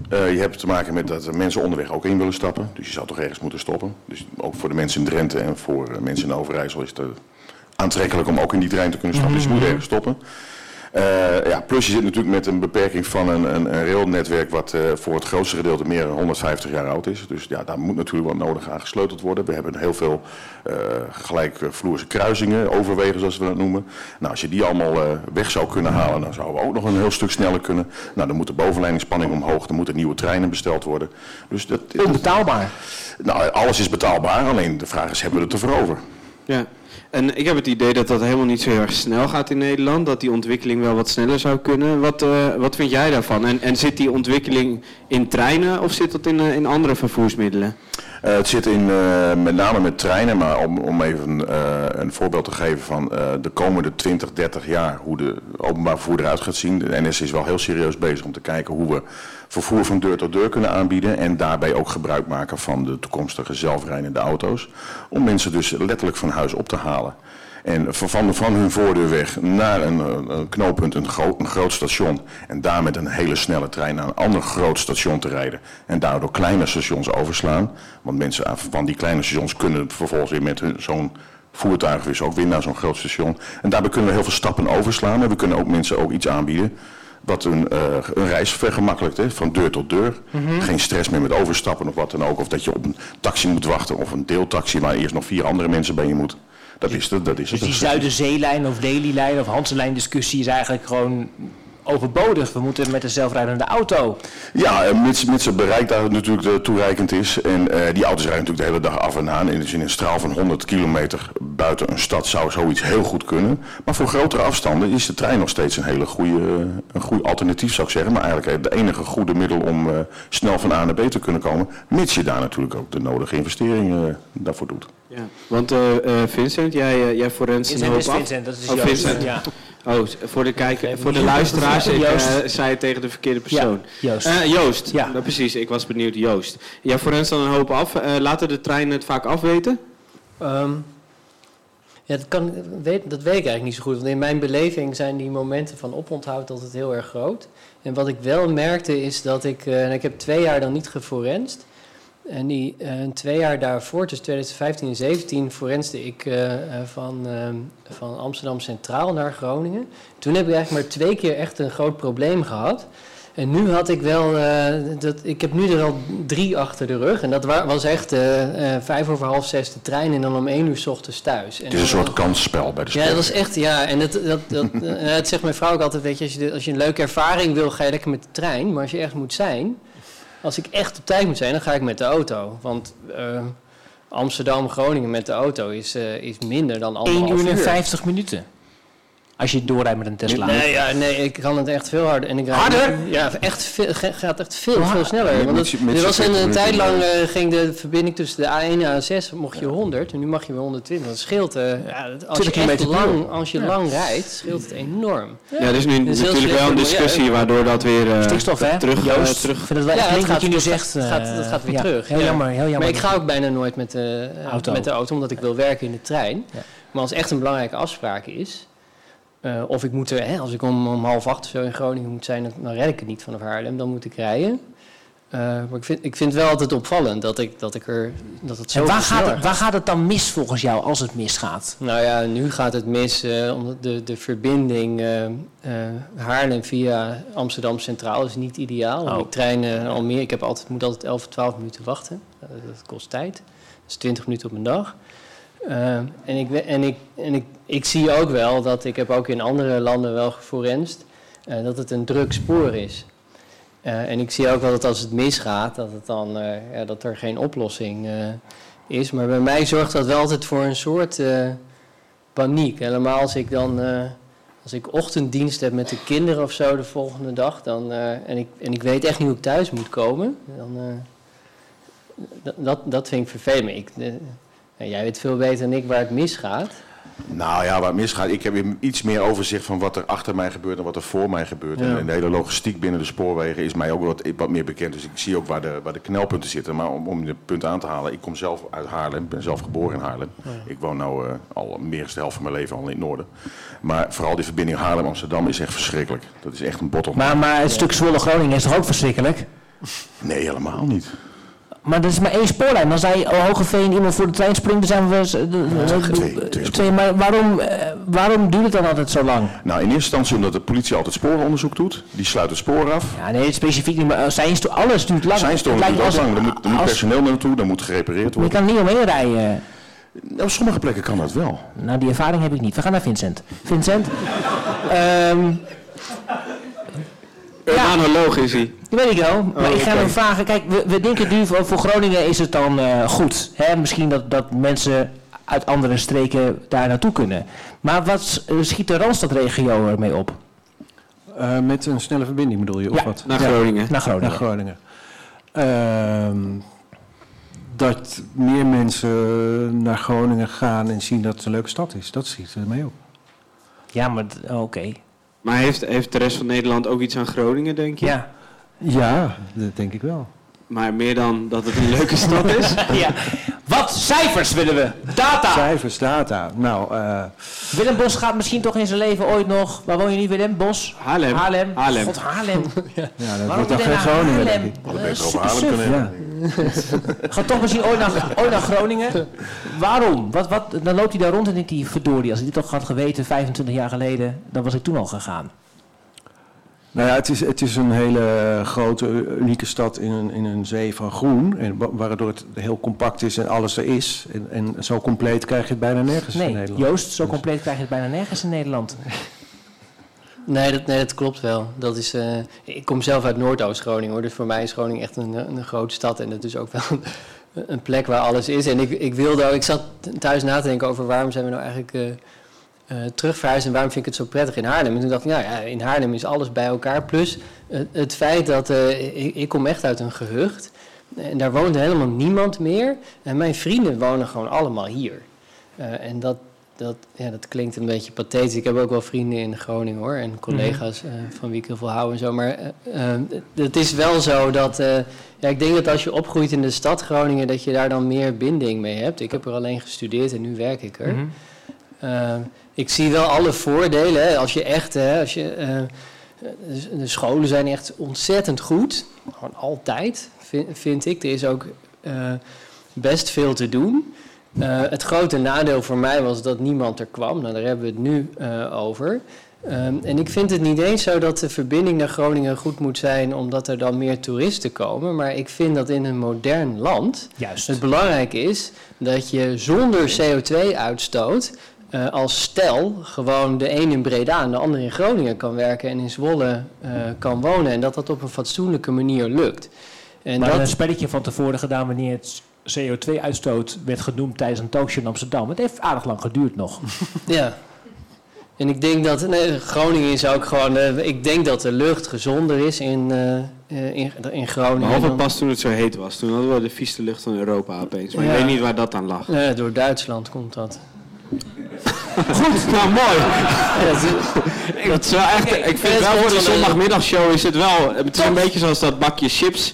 Eh, je hebt te maken met dat mensen onderweg ook in willen stappen. Dus je zou toch ergens moeten stoppen. Dus ook voor de mensen in Drenthe en voor eh, mensen in Overijssel is het aantrekkelijk om ook in die trein te kunnen stappen. Dus je moet ergens stoppen. Eh, ja, plus je zit natuurlijk met een beperking van een, een, een railnetwerk wat eh, voor het grootste gedeelte meer dan 150 jaar oud is. Dus ja, daar moet natuurlijk wat nodig aan gesleuteld worden. We hebben heel veel eh gelijkvloerse kruisingen, overwegen zoals we dat noemen. Nou, als je die allemaal weg zou kunnen halen, dan zouden we ook nog een heel stuk sneller kunnen. Nou, dan moet de bovenleidingsspanning omhoog, dan moeten nieuwe treinen besteld worden. Dus dat, Onbetaalbaar. Nou, alles is betaalbaar, alleen de vraag is, hebben we het ervoor over? Ja, en ik heb het idee dat dat helemaal niet zo heel erg snel gaat in Nederland. Dat die ontwikkeling wel wat sneller zou kunnen. Wat, eh, wat vind jij daarvan? En, en zit die ontwikkeling in treinen of zit dat in, eh, in andere vervoersmiddelen? Eh, het zit in, eh, met name met treinen, maar om, om even eh, een voorbeeld te geven van de komende 20, 30 jaar, hoe de openbaar vervoer eruit gaat zien. De NS is wel heel serieus bezig om te kijken hoe we vervoer van deur tot deur kunnen aanbieden en daarbij ook gebruik maken van de toekomstige zelfrijdende auto's. Om mensen dus letterlijk van huis op te halen. En van, van, hun voordeur weg naar een, eh, een knooppunt, een, gro- een groot station. En daar met een hele snelle trein naar een ander groot station te rijden. En daardoor kleine stations overslaan. Want mensen van die kleine stations kunnen vervolgens weer met hun- zo'n voertuig dus ook weer naar zo'n groot station. En daarbij kunnen we heel veel stappen overslaan. En we kunnen ook mensen ook iets aanbieden wat een, eh, een reis vergemakkelijkt, hè, van deur tot deur. Mhm. Geen stress meer met overstappen of wat dan ook. Of dat je op een taxi moet wachten of een deeltaxi waar eerst nog vier andere mensen bij je moet. Dus die Zuiderzeelijn of Delilijn of Hanselijn discussie is eigenlijk gewoon overbodig. We moeten met een zelfrijdende auto. Ja, eh, mits, mits het bereik daar natuurlijk eh, toereikend is. En eh, die auto's rijden natuurlijk de hele dag af en aan. En dus in een straal van 100 kilometer buiten een stad zou zoiets heel goed kunnen. Maar voor grotere afstanden is de trein nog steeds een hele goede, een goed alternatief zou ik zeggen. Maar eigenlijk het enige goede middel om eh, snel van A naar B te kunnen komen. Mits je daar natuurlijk ook de nodige investeringen daarvoor doet. Ja, want eh, eh, Vincent, jij, jij forenst een Vincent is. Vincent, dat is oh, Vincent. ja. Oh, voor de, kijker, voor de luisteraars, ik eh, zei het tegen de verkeerde persoon. Ja, Joost. Eh, Joost, Ja. Nou, precies, ik was benieuwd, Joost. Jij forenst dan een hoop af. Eh, laten de treinen het vaak afweten? Ehm, ja, dat, kan, weet, dat weet ik eigenlijk niet zo goed. Want in mijn beleving zijn die momenten van oponthoud altijd heel erg groot. En wat ik wel merkte is dat ik... en ik heb twee jaar dan niet geforenst. En die eh, twee jaar daarvoor, tussen 2015 en 2017, forenste ik eh, eh, van, van Amsterdam Centraal naar Groningen. Toen heb ik eigenlijk maar twee keer echt een groot probleem gehad. En nu had ik wel, dat, ik heb nu er al drie achter de rug. En dat wa- was echt vijf over half zes de trein en dan om één uur s ochtends thuis. En Het is een soort kansspel bij de sport. ja, dat is echt, ja. En dat, dat, dat, het zegt mijn vrouw ook altijd, weet je als, je, als je een leuke ervaring wil, ga je lekker met de trein. Maar als je echt moet zijn, als ik echt op tijd moet zijn, dan ga ik met de auto. Want eh, Amsterdam, Groningen met de auto is, eh, is minder dan 1 anderhalf uur en uur. 50 minuten. Als je doorrijdt met een Tesla. Nee, ja, nee, ik kan het echt veel harder. En ik rijd- Harder? Ja, echt veel, gaat echt veel, veel sneller. Met- Want het, met er was een, 40 tijd lang eh, ging de verbinding tussen de A1 en A6 mocht je 100 en nu mag je weer 120. Dat scheelt, eh, ja, dat- als je 20 echt lang, als je Ja. lang rijdt, scheelt het enorm. Ja, er is nu Dat is natuurlijk wel een discussie waardoor dat weer eh, Stikstof, hè? terug, Joost, terug... ik vind het wel Ja, echt wat je nu dat zegt. gaat, dat gaat weer ja, terug. Heel ja. jammer, heel jammer. Maar ik ga ook bijna nooit met de, Auto. met de auto, omdat ik wil werken in de trein. Maar als echt een belangrijke afspraak is, eh, of ik moet er, hè, als ik om, om half acht of zo in Groningen moet zijn, dan, red ik het niet vanaf Haarlem, dan moet ik rijden. Eh, maar ik vind, ik vind het wel altijd opvallend dat ik, dat ik er, dat het zo En waar gaat, het, waar gaat het dan mis volgens jou als het misgaat? nou ja, nu gaat het mis eh, omdat de, de verbinding Haarlem via Amsterdam Centraal is niet ideaal. Oh. Die trein eh, Almere, ik heb altijd, moet altijd 11 of 12 minuten wachten. Dat kost tijd. Dat is 20 minuten op een dag. Eh, en ik, en, ik, en ik, ik zie ook wel dat, ik heb ook in andere landen wel geforenst, eh, dat het een druk spoor is. Eh, en ik zie ook wel dat als het misgaat, dat, het dan, ja, dat er geen oplossing is. Maar bij mij zorgt dat wel altijd voor een soort paniek. Helemaal als ik dan, als ik ochtenddienst heb met de kinderen of zo de volgende dag, dan, en, ik, en ik weet echt niet hoe ik thuis moet komen, dan, dat, dat, vind ik vervelend. Ik, jij weet veel beter dan ik waar het misgaat. Nou ja, waar het misgaat, ik heb iets meer overzicht van wat er achter mij gebeurt en wat er voor mij gebeurt. Ja. En de hele logistiek binnen de spoorwegen is mij ook wat, wat meer bekend. Dus ik zie ook waar de, waar de knelpunten zitten. Maar om, om de punt aan te halen, ik kom zelf uit Haarlem, ik ben zelf geboren in Haarlem. Ik woon nu al meer dan de helft van mijn leven al in het noorden. Maar vooral die verbinding Haarlem-Amsterdam is echt verschrikkelijk. Dat is echt een bottleneck. Maar, maar het stuk Zwolle-Groningen is toch ook verschrikkelijk? Nee, helemaal niet. Maar dat is maar één spoorlijn. Als hij Hogeveen iemand voor de trein springt, dan zijn we... z- de- de- twee, maar waarom, eh, waarom duurt het dan altijd zo lang? Nou, in eerste instantie omdat de politie altijd sporenonderzoek doet. Die sluit het spoor af. Ja, nee, specifiek niet, maar eh, zijn alles duurt lang. Zijn lijkt duurt ook lang. Er moet, er moet als- personeel naartoe, daar moet gerepareerd Maar je worden. kan niet omheen rijden. Op sommige plekken kan dat wel. Nou, die ervaring heb ik niet. We gaan naar Vincent. Vincent? ehm Urbanoloog is hij. Dat weet ik wel. Maar Oh, ik ga hem vragen. Kijk, we, we denken nu voor, voor Groningen is het dan eh, goed. Hè? Misschien dat, dat mensen uit andere streken daar naartoe kunnen. Maar wat eh, schiet de Randstadregio ermee op? Eh, met een snelle verbinding bedoel je, of Ja, wat? naar Groningen. Naar Groningen. Naar Groningen. Ehm, dat meer mensen naar Groningen gaan en zien dat het een leuke stad is. Dat schiet er mee op. Ja, maar oh, oké. Maar heeft, heeft de rest van Nederland ook iets aan Groningen, denk je? Ja. Ja, dat denk ik wel. Maar meer dan dat het een leuke stad is? ja. Wat cijfers willen we? Data! Cijfers, data. Nou, eh, Willem Bos gaat misschien toch in zijn leven ooit nog... Waar woon je nu, Willem? Bos? Haarlem. Haarlem. Haarlem. God, Haarlem. ja, dat Waarom wordt dan geen Groningen, Haarlem? Wat super Haarlem kunnen. Gaat toch misschien ooit naar, ooit naar Groningen? Waarom? Wat, wat, dan loopt hij daar rond en denkt hij, verdorie, als ik dit toch had geweten 25 jaar geleden, dan was ik toen al gegaan. Nou ja, het is, het is een hele grote, unieke stad in een, in een zee van groen. En wa- waardoor het heel compact is en alles er is. En, en zo compleet krijg je het bijna nergens in Nee, Nederland. Joost, zo compleet krijg je het bijna nergens in Nederland. Nee dat, nee, dat klopt wel. Dat is, eh, ik kom zelf uit Noordoost-Groningen hoor. Dus voor mij is Groningen echt een, een grote stad. En het is ook wel een, een plek waar alles is. En ik, ik wilde ook, ik zat thuis na te denken over waarom zijn we nou eigenlijk terugverhuisd en waarom vind ik het zo prettig in Haarlem. En toen dacht ik, nou ja, in Haarlem is alles bij elkaar. Plus eh, het feit dat eh, ik, ik kom echt uit een gehucht. En daar woont helemaal niemand meer. En mijn vrienden wonen gewoon allemaal hier. En dat, dat, ja, dat klinkt een beetje pathetisch. Ik heb ook wel vrienden in Groningen hoor. En collega's eh, van wie ik heel veel hou en zo. Maar het is wel zo dat. ja, ik denk dat als je opgroeit in de stad Groningen. dat je daar dan meer binding mee hebt. Ik heb er alleen gestudeerd en nu werk ik er. Mhm. Eh, ik zie wel alle voordelen. Hè. Als je echt. Hè, als je, eh, de- de scholen zijn echt ontzettend goed. Gewoon altijd, vind, vind ik. Er is ook eh, best veel te doen. Het grote nadeel voor mij was dat niemand er kwam. Nou, daar hebben we het nu over. En ik vind het niet eens zo dat de verbinding naar Groningen goed moet zijn omdat er dan meer toeristen komen. Maar ik vind dat in een modern land Juist. het belangrijk is dat je zonder CO2-uitstoot eh, als stel gewoon de een in Breda en de ander in Groningen kan werken en in Zwolle eh, kan wonen. En dat dat op een fatsoenlijke manier lukt. En maar dat, een spelletje van tevoren gedaan wanneer het CO2-uitstoot werd genoemd tijdens een talkshow in Amsterdam. Het heeft aardig lang geduurd nog. Ja. En ik denk dat nee, Groningen is ook gewoon. eh, ik denk dat de lucht gezonder is in, eh, eh, in, in Groningen. Behalve pas toen het zo heet was. Toen hadden we de vieste lucht van Europa opeens. Maar Ja. ik weet niet waar dat aan lag. Nee, door Duitsland komt dat. Goed, nou mooi. Het is wel echt, ik vind wel voor de zondagmiddagshow is het wel. Het is een beetje zoals dat bakje chips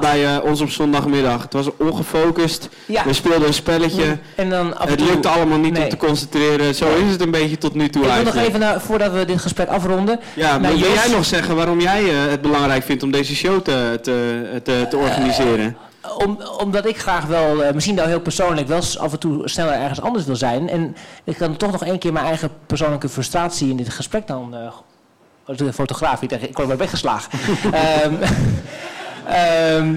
bij eh, ons op zondagmiddag. Het was ongefocust. Ja. We speelden een spelletje. En dan Het lukte allemaal niet Nee. om te concentreren. Zo is het een beetje tot nu toe Ik wil nog even, naar, voordat we dit gesprek afronden. Ja, maar wil Jos. jij nog zeggen waarom jij eh, het belangrijk vindt om deze show te, te, te, te organiseren? Om, omdat ik graag wel, eh, misschien wel heel persoonlijk, wel af en toe sneller ergens anders wil zijn. En ik kan toch nog één keer mijn eigen persoonlijke frustratie in dit gesprek dan... eh, de fotograaf, ik denk, ik word maar weggeslagen. Ehm,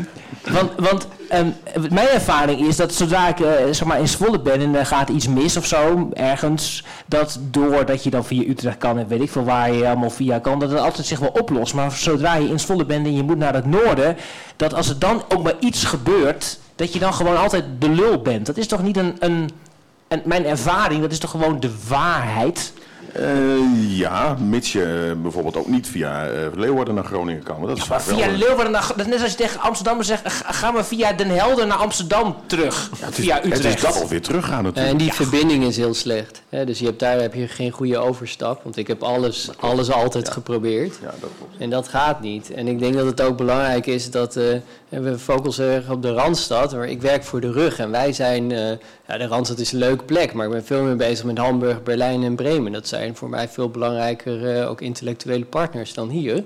want want ehm, mijn ervaring is dat zodra ik eh, zeg maar in Zwolle ben en er gaat iets mis of zo, ergens, dat doordat je dan via Utrecht kan en weet ik veel waar je allemaal via kan, dat het altijd zich wel oplost. Maar zodra je in Zwolle bent en je moet naar het noorden, dat als er dan ook maar iets gebeurt, dat je dan gewoon altijd de lul bent. Dat is toch niet een, een, en mijn ervaring, dat is toch gewoon de waarheid? Eh, ja, mits je eh, bijvoorbeeld ook niet via eh, Leeuwarden naar Groningen kan. Dat is Maar vaak wel via Leeuwarden, naar, dat is net als je tegen Amsterdammers zegt, ga- gaan we via Den Helder naar Amsterdam terug. het is, via het Utrecht. is dat alweer teruggaan natuurlijk. En die verbinding is heel slecht. Hè? Dus je hebt, daar heb je geen goede overstap. Want ik heb alles, alles altijd geprobeerd. En dat gaat niet. En ik denk dat het ook belangrijk is dat... eh, we focussen erg op de Randstad. Maar ik werk voor de rug. En wij zijn... eh, ja, de Randstad is een leuke plek. Maar ik ben veel meer bezig met Hamburg, Berlijn en Bremen. Dat zijn voor mij veel belangrijker eh, ook intellectuele partners dan hier.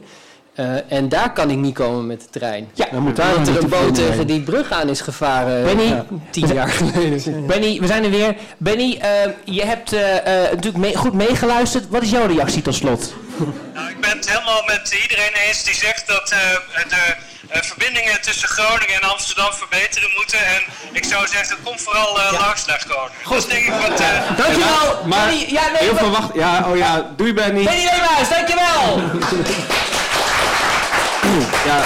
Eh, en daar kan ik niet komen met de trein. Ja, Dan moet daar er een boot tegen die brug aan is gevaren. Benny, ja, tien jaar geleden. Benny, we zijn er weer. Benny, eh, je hebt eh, eh, natuurlijk mee- goed meegeluisterd. Wat is jouw reactie tot slot? Nou, ik ben het helemaal met iedereen eens die zegt dat eh, de eh, verbindingen tussen Groningen en Amsterdam verbeteren moeten. En ik zou zeggen, kom vooral eh langs naar Groningen. Dat is denk ik wat... eh, Dankjewel, Maar Benny. Ja, nee, heel veel wacht. Ja, oh ja, doei Benny. Benny Leemhuis, dankjewel! Ja.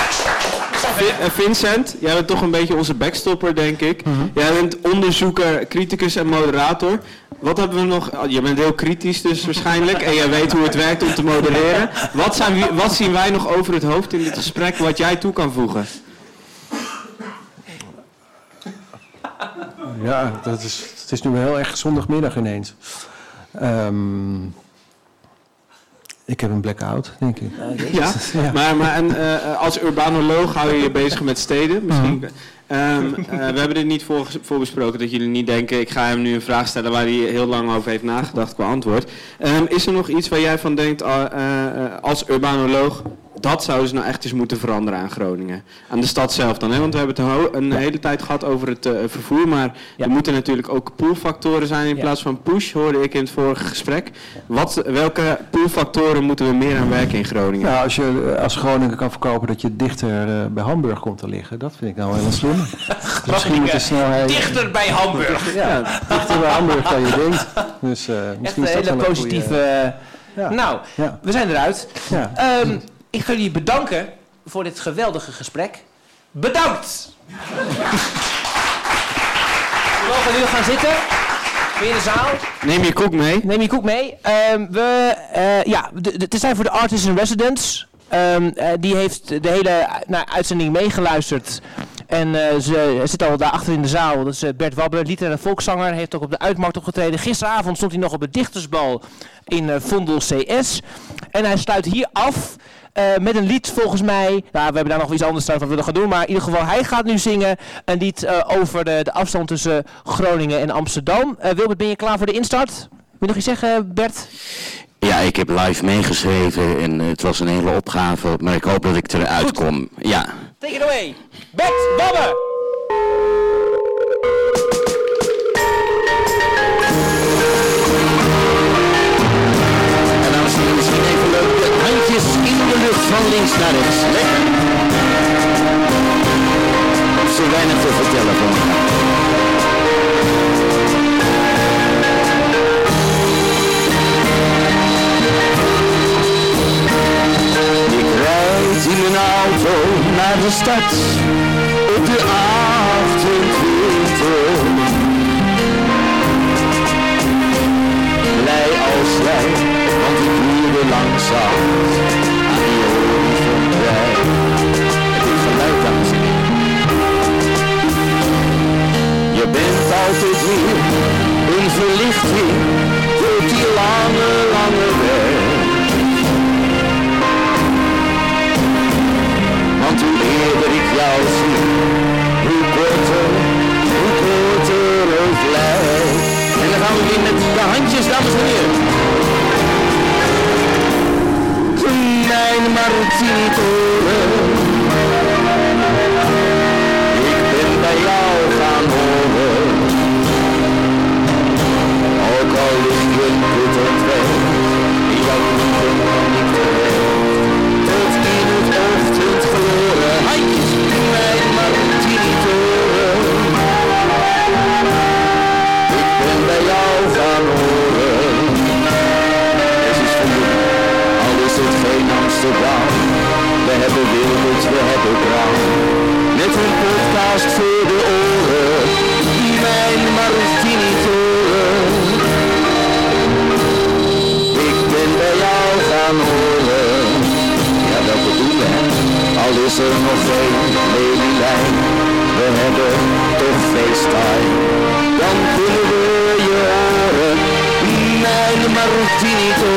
Vi- eh, Vincent, jij bent toch een beetje onze backstopper, denk ik. Jij bent onderzoeker, criticus en moderator. Wat hebben we nog? Oh, je bent heel kritisch dus waarschijnlijk en jij weet hoe het werkt om te modereren. Wat, zijn, wat zien wij nog over het hoofd in dit gesprek wat jij toe kan voegen? Ja, dat is, het is nu heel erg zondagmiddag ineens. Ehm, ik heb een blackout, denk ik. Ja, maar, maar en, eh, als urbanoloog hou je je bezig met steden. Misschien, Ehm, eh, we hebben dit niet voor, voor besproken, dat jullie niet denken... ik ga hem nu een vraag stellen waar hij heel lang over heeft nagedacht qua antwoord. Ehm, is er nog iets waar jij van denkt ah, eh, eh, als urbanoloog... dat zouden ze nou echt eens moeten veranderen aan Groningen? Aan de stad zelf dan, hè? want we hebben het een, een hele tijd gehad over het eh, vervoer... maar er moeten natuurlijk ook poolfactoren zijn in plaats van push... hoorde ik in het vorige gesprek. Wat, welke poolfactoren moeten we meer aan werken in Groningen? Nou, als je eh, als Groningen kan verkopen dat je dichter eh, bij Hamburg komt te liggen, dat vind ik nou wel een slimme. Dus misschien met de snelheid... Dichter bij Hamburg. Ja, dichter bij Hamburg dan je denkt. Dus eh Echt misschien een is dat hele een positieve... goeie- Nou, Ja. we zijn eruit. Ja. Ehm, ik ga jullie bedanken voor dit geweldige gesprek. Bedankt! we mogen nu gaan zitten. Weer in de zaal. Neem je koek mee. Neem je koek mee. Ehm, we, eh, ja, het is tijd voor de Artists in Residence. Ehm, eh, die heeft de hele nou, uitzending meegeluisterd. En eh, ze zit al daar achter in de zaal. Dat is Bert Wabber, literaire volkszanger. Hij heeft ook op de Uitmarkt opgetreden. Gisteravond stond hij nog op het dichtersbal in Vondel CS. En hij sluit hier af eh, met een lied volgens mij. Nou, we hebben daar nog iets anders we willen gaan doen. Maar in ieder geval, hij gaat nu zingen een lied eh, over de, de afstand tussen Groningen en Amsterdam. Eh, Wilbert, ben je klaar voor de instart? Wil je nog iets zeggen, Bert? Ja, ik heb live meegeschreven en het was een hele opgave, maar ik hoop dat ik eruit kom. Ja. Take it away. Bert Wabber. Van links naar rechts. Lekker. Zo weinig te vertellen van Ik rijd in mijn auto naar de stad op de 28. Blij als jij, want ik huurde langzaam altijd weer een verlichting voor die lange, lange weg. Want hoe eerder ik jou zie, hoe korter, hoe korter het lijkt. En dan gaan we weer met de handjes, dames en heren. Mijn martinitoren. Ik ben bij jou verloren. horen. Het is voor jou, al is het geen Amsterdam. We hebben wereld, we hebben kraam. Met een podcast voor de oren, die mijn Martini toren. Ik ben bij jou verloren. Ja, dat bedoel ik, al is er nog geen lijn. We hebben op FaceTime. Dan kunnen we je horen. Mijn Martinito.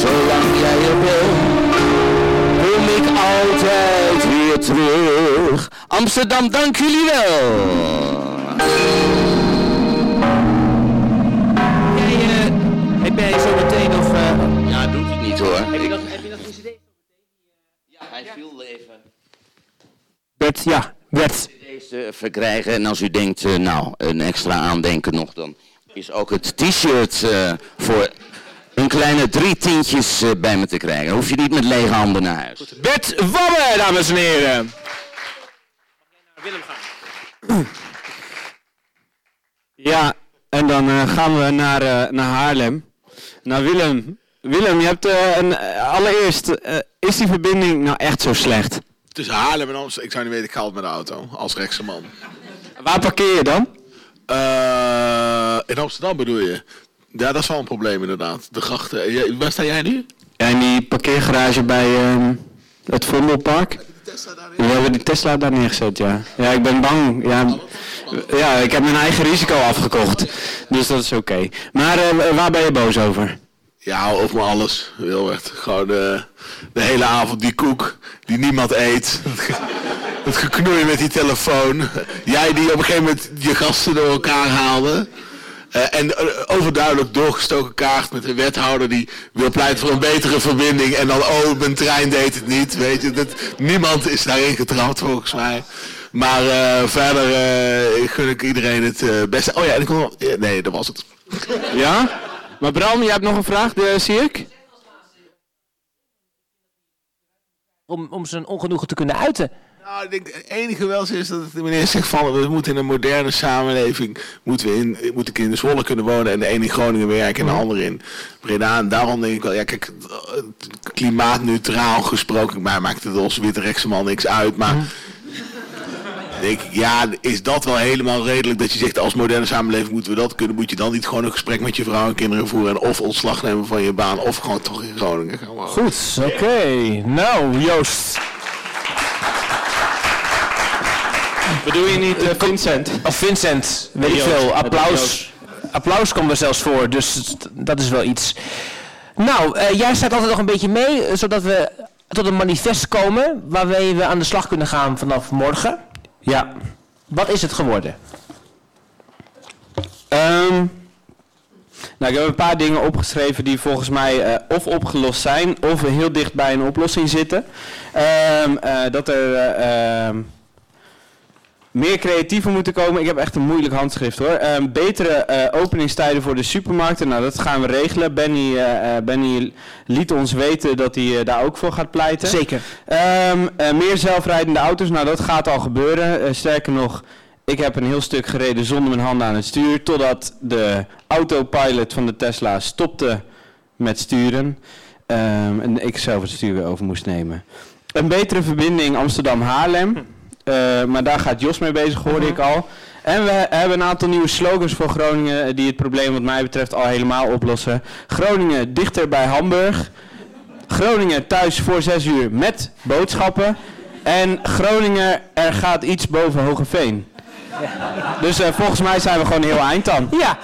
Zolang jij er bent, kom ik altijd weer terug. Amsterdam, dank jullie wel. Jij, eh, heb jij zo meteen nog... eh, Ja, doet het niet hoor. heb je nog, heb je nog een cd? Ja, hij viel even. Bert, ja, Bert. Deze verkrijgen. En als u denkt, eh, nou, een extra aandenken nog, dan is ook het t-shirt eh, voor een kleine drie tientjes eh, bij me te krijgen. Dan hoef je niet met lege handen naar huis. Bert Wabbe, dames en heren. Ja, en dan eh, gaan we naar, eh, naar Haarlem. Naar Willem. Willem, je hebt eh, een, allereerst, eh, is die verbinding nou echt zo slecht? Tussen Haarlem en Amsterdam. Ik zou niet weten, ik ga altijd met de auto. Als rechtse man. Waar parkeer je dan? Eh, in Amsterdam bedoel je? Ja, dat is wel een probleem inderdaad. De grachten. Jij- Waar sta jij nu? Ja, in die parkeergarage bij ehm, het Vondelpark. We hebben die Tesla daar neergezet, ja. Ja, ik ben bang. Ja, ja ik heb mijn eigen risico afgekocht. Dus dat is oké. Maar eh, waar ben je boos over? Ja, over alles, Wilbert. Gewoon eh, de hele avond die koek die niemand eet. Het geknoei met die telefoon. Jij die op een gegeven moment je gasten door elkaar haalde. Eh, en eh, overduidelijk doorgestoken kaart met een wethouder die wil pleiten voor een betere verbinding. En dan, oh, mijn trein deed het niet. Weet je, dat, niemand is daarin getrapt volgens mij. Maar eh, verder eh, gun ik iedereen het eh, beste. Oh ja, en ik kon, ja, nee, dat was het. Ja? Maar Bram, jij hebt nog een vraag, de, zie ik? Om, om zijn ongenoegen te kunnen uiten. Nou, ik denk, het enige wel is dat de meneer zegt van we moeten in een moderne samenleving moeten we in, moet ik in de Zwolle kunnen wonen en de een in Groningen werken en de ander in Breda. En daarom denk ik wel, ja kijk, klimaatneutraal gesproken, maar maakt het ons witte rechtse man niks uit. Maar denk ik, ja, is dat wel helemaal redelijk dat je zegt als moderne samenleving moeten we dat kunnen, moet je dan niet gewoon een gesprek met je vrouw en kinderen voeren en of ontslag nemen van je baan of gewoon toch in Groningen gaan wonen. Goed, oké. Nou, Joost. Bedoel je niet eh, Vincent? Of Vincent, weet ik Joost, veel. Applaus. Applaus komt er zelfs voor, dus dat is wel iets. Nou, eh, jij staat altijd nog een beetje mee, eh, zodat we tot een manifest komen waarmee we aan de slag kunnen gaan vanaf morgen. Ja. Wat is het geworden? Ehm, nou, ik heb een paar dingen opgeschreven die volgens mij eh, of opgelost zijn of heel dicht bij een oplossing zitten. Ehm, eh, dat er eh, ehm, meer creatiever moeten komen. Ik heb echt een moeilijk handschrift hoor. Ehm, betere eh, openingstijden voor de supermarkten. Nou, dat gaan we regelen. Benny, eh, eh, Benny liet ons weten dat hij daar ook voor gaat pleiten. Zeker. Ehm, eh, meer zelfrijdende auto's. Nou, dat gaat al gebeuren. Sterker nog, ik heb een heel stuk gereden zonder mijn handen aan het stuur. Totdat de autopilot van de Tesla stopte met sturen. Ehm, en ik zelf het stuur weer over moest nemen. Een betere verbinding Amsterdam-Haarlem. Maar daar gaat Jos mee bezig, hoorde ik al. En we hebben een aantal nieuwe slogans voor Groningen eh, die het probleem wat mij betreft al helemaal oplossen. Groningen dichter bij Hamburg. Groningen thuis voor 6 uur met boodschappen. En Groningen er gaat iets boven Hogeveen. Dus eh, volgens mij zijn we gewoon heel eind dan. Ja,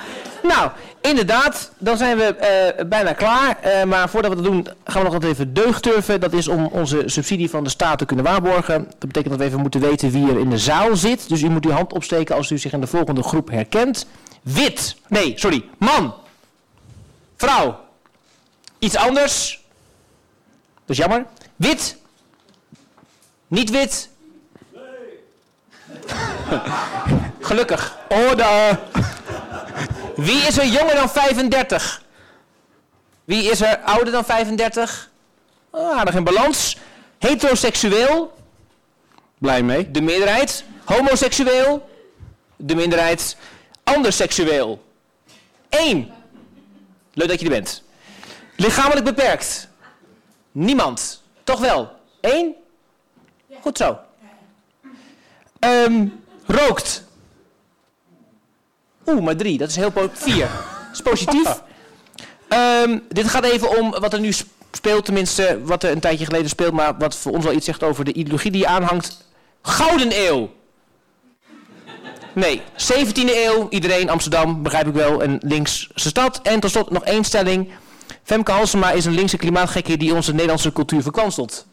nou, inderdaad, dan zijn we eh, bijna klaar. Eh, maar voordat we dat doen, gaan we nog wat even deugdturven. Dat is om onze subsidie van de staat te kunnen waarborgen. Dat betekent dat we even moeten weten wie er in de zaal zit. Dus u moet uw hand opsteken als u zich in de volgende groep herkent. Wit. Nee, sorry. Man. Vrouw. Iets anders. Dat is jammer. Wit. Niet wit. Gelukkig. Orde. Wie is er jonger dan 35? Wie is er ouder dan 35? Ah, aardig in balans. Heteroseksueel? Blij mee. De meerderheid. Homoseksueel? De minderheid. Anderseksueel? Eén. Leuk dat je er bent. Lichamelijk beperkt? Niemand. Toch wel? Eén? Goed zo. Ehm, rookt? Oeh, maar drie. Dat is heel po- vier. Dat is positief. Ehm, dit gaat even om wat er nu sp- speelt, tenminste wat er een tijdje geleden speelt, maar wat voor ons wel iets zegt over de ideologie die je aanhangt. Gouden eeuw! Nee, 17e eeuw, iedereen, Amsterdam, begrijp ik wel, een linkse stad. En tot slot nog één stelling. Femke Halsema is een linkse klimaatgekke die onze Nederlandse cultuur verkwanselt.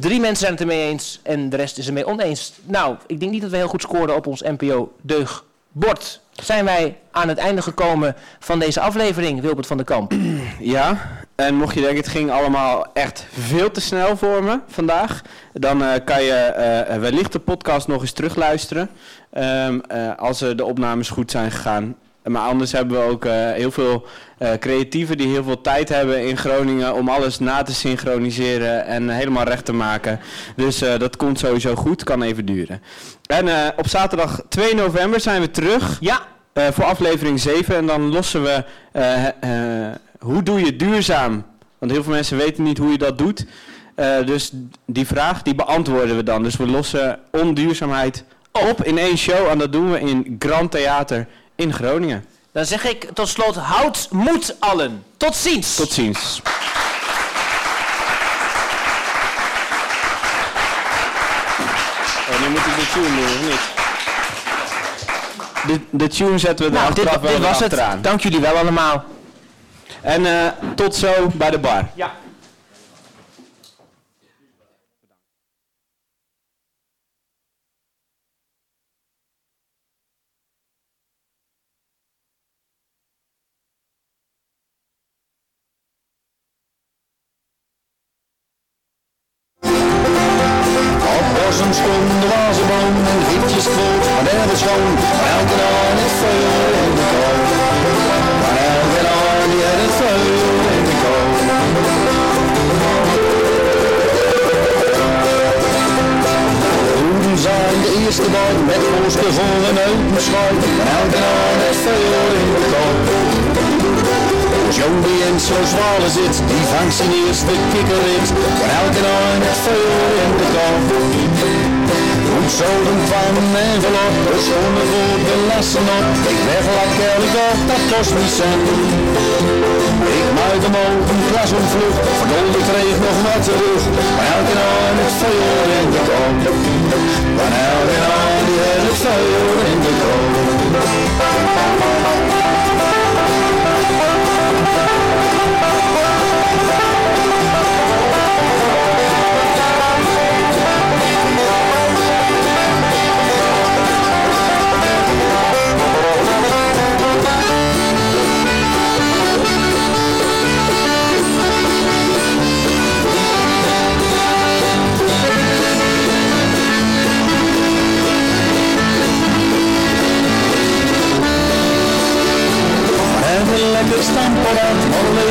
Drie mensen zijn het ermee eens en de rest is ermee oneens. Nou, ik denk niet dat we heel goed scoren op ons NPO Deugbord. Zijn wij aan het einde gekomen van deze aflevering, Wilbert van der Kamp? Ja, en mocht je denken het ging allemaal echt veel te snel voor me vandaag, dan eh, kan je eh, wellicht de podcast nog eens terugluisteren. Ehm, eh, als de opnames goed zijn gegaan. Maar anders hebben we ook eh, heel veel eh, creatieven die heel veel tijd hebben in Groningen om alles na te synchroniseren en helemaal recht te maken. Dus eh, dat komt sowieso goed, kan even duren. En op zaterdag 2 november zijn we terug. Ja. voor aflevering 7 en dan lossen we hoe doe je duurzaam? Want heel veel mensen weten niet hoe je dat doet. Dus die vraag die beantwoorden we dan. Dus we lossen onduurzaamheid op in één show en dat doen we in Grand Theater in Groningen. Dan zeg ik tot slot, houd moed allen. Tot ziens. Tot ziens. Oh, nu moet ik de tune doen, of niet? De, de tune zetten we er Nou, dit, achteraf wel dit weer was het. Dank jullie wel allemaal. En eh, tot zo bij de bar. Ja.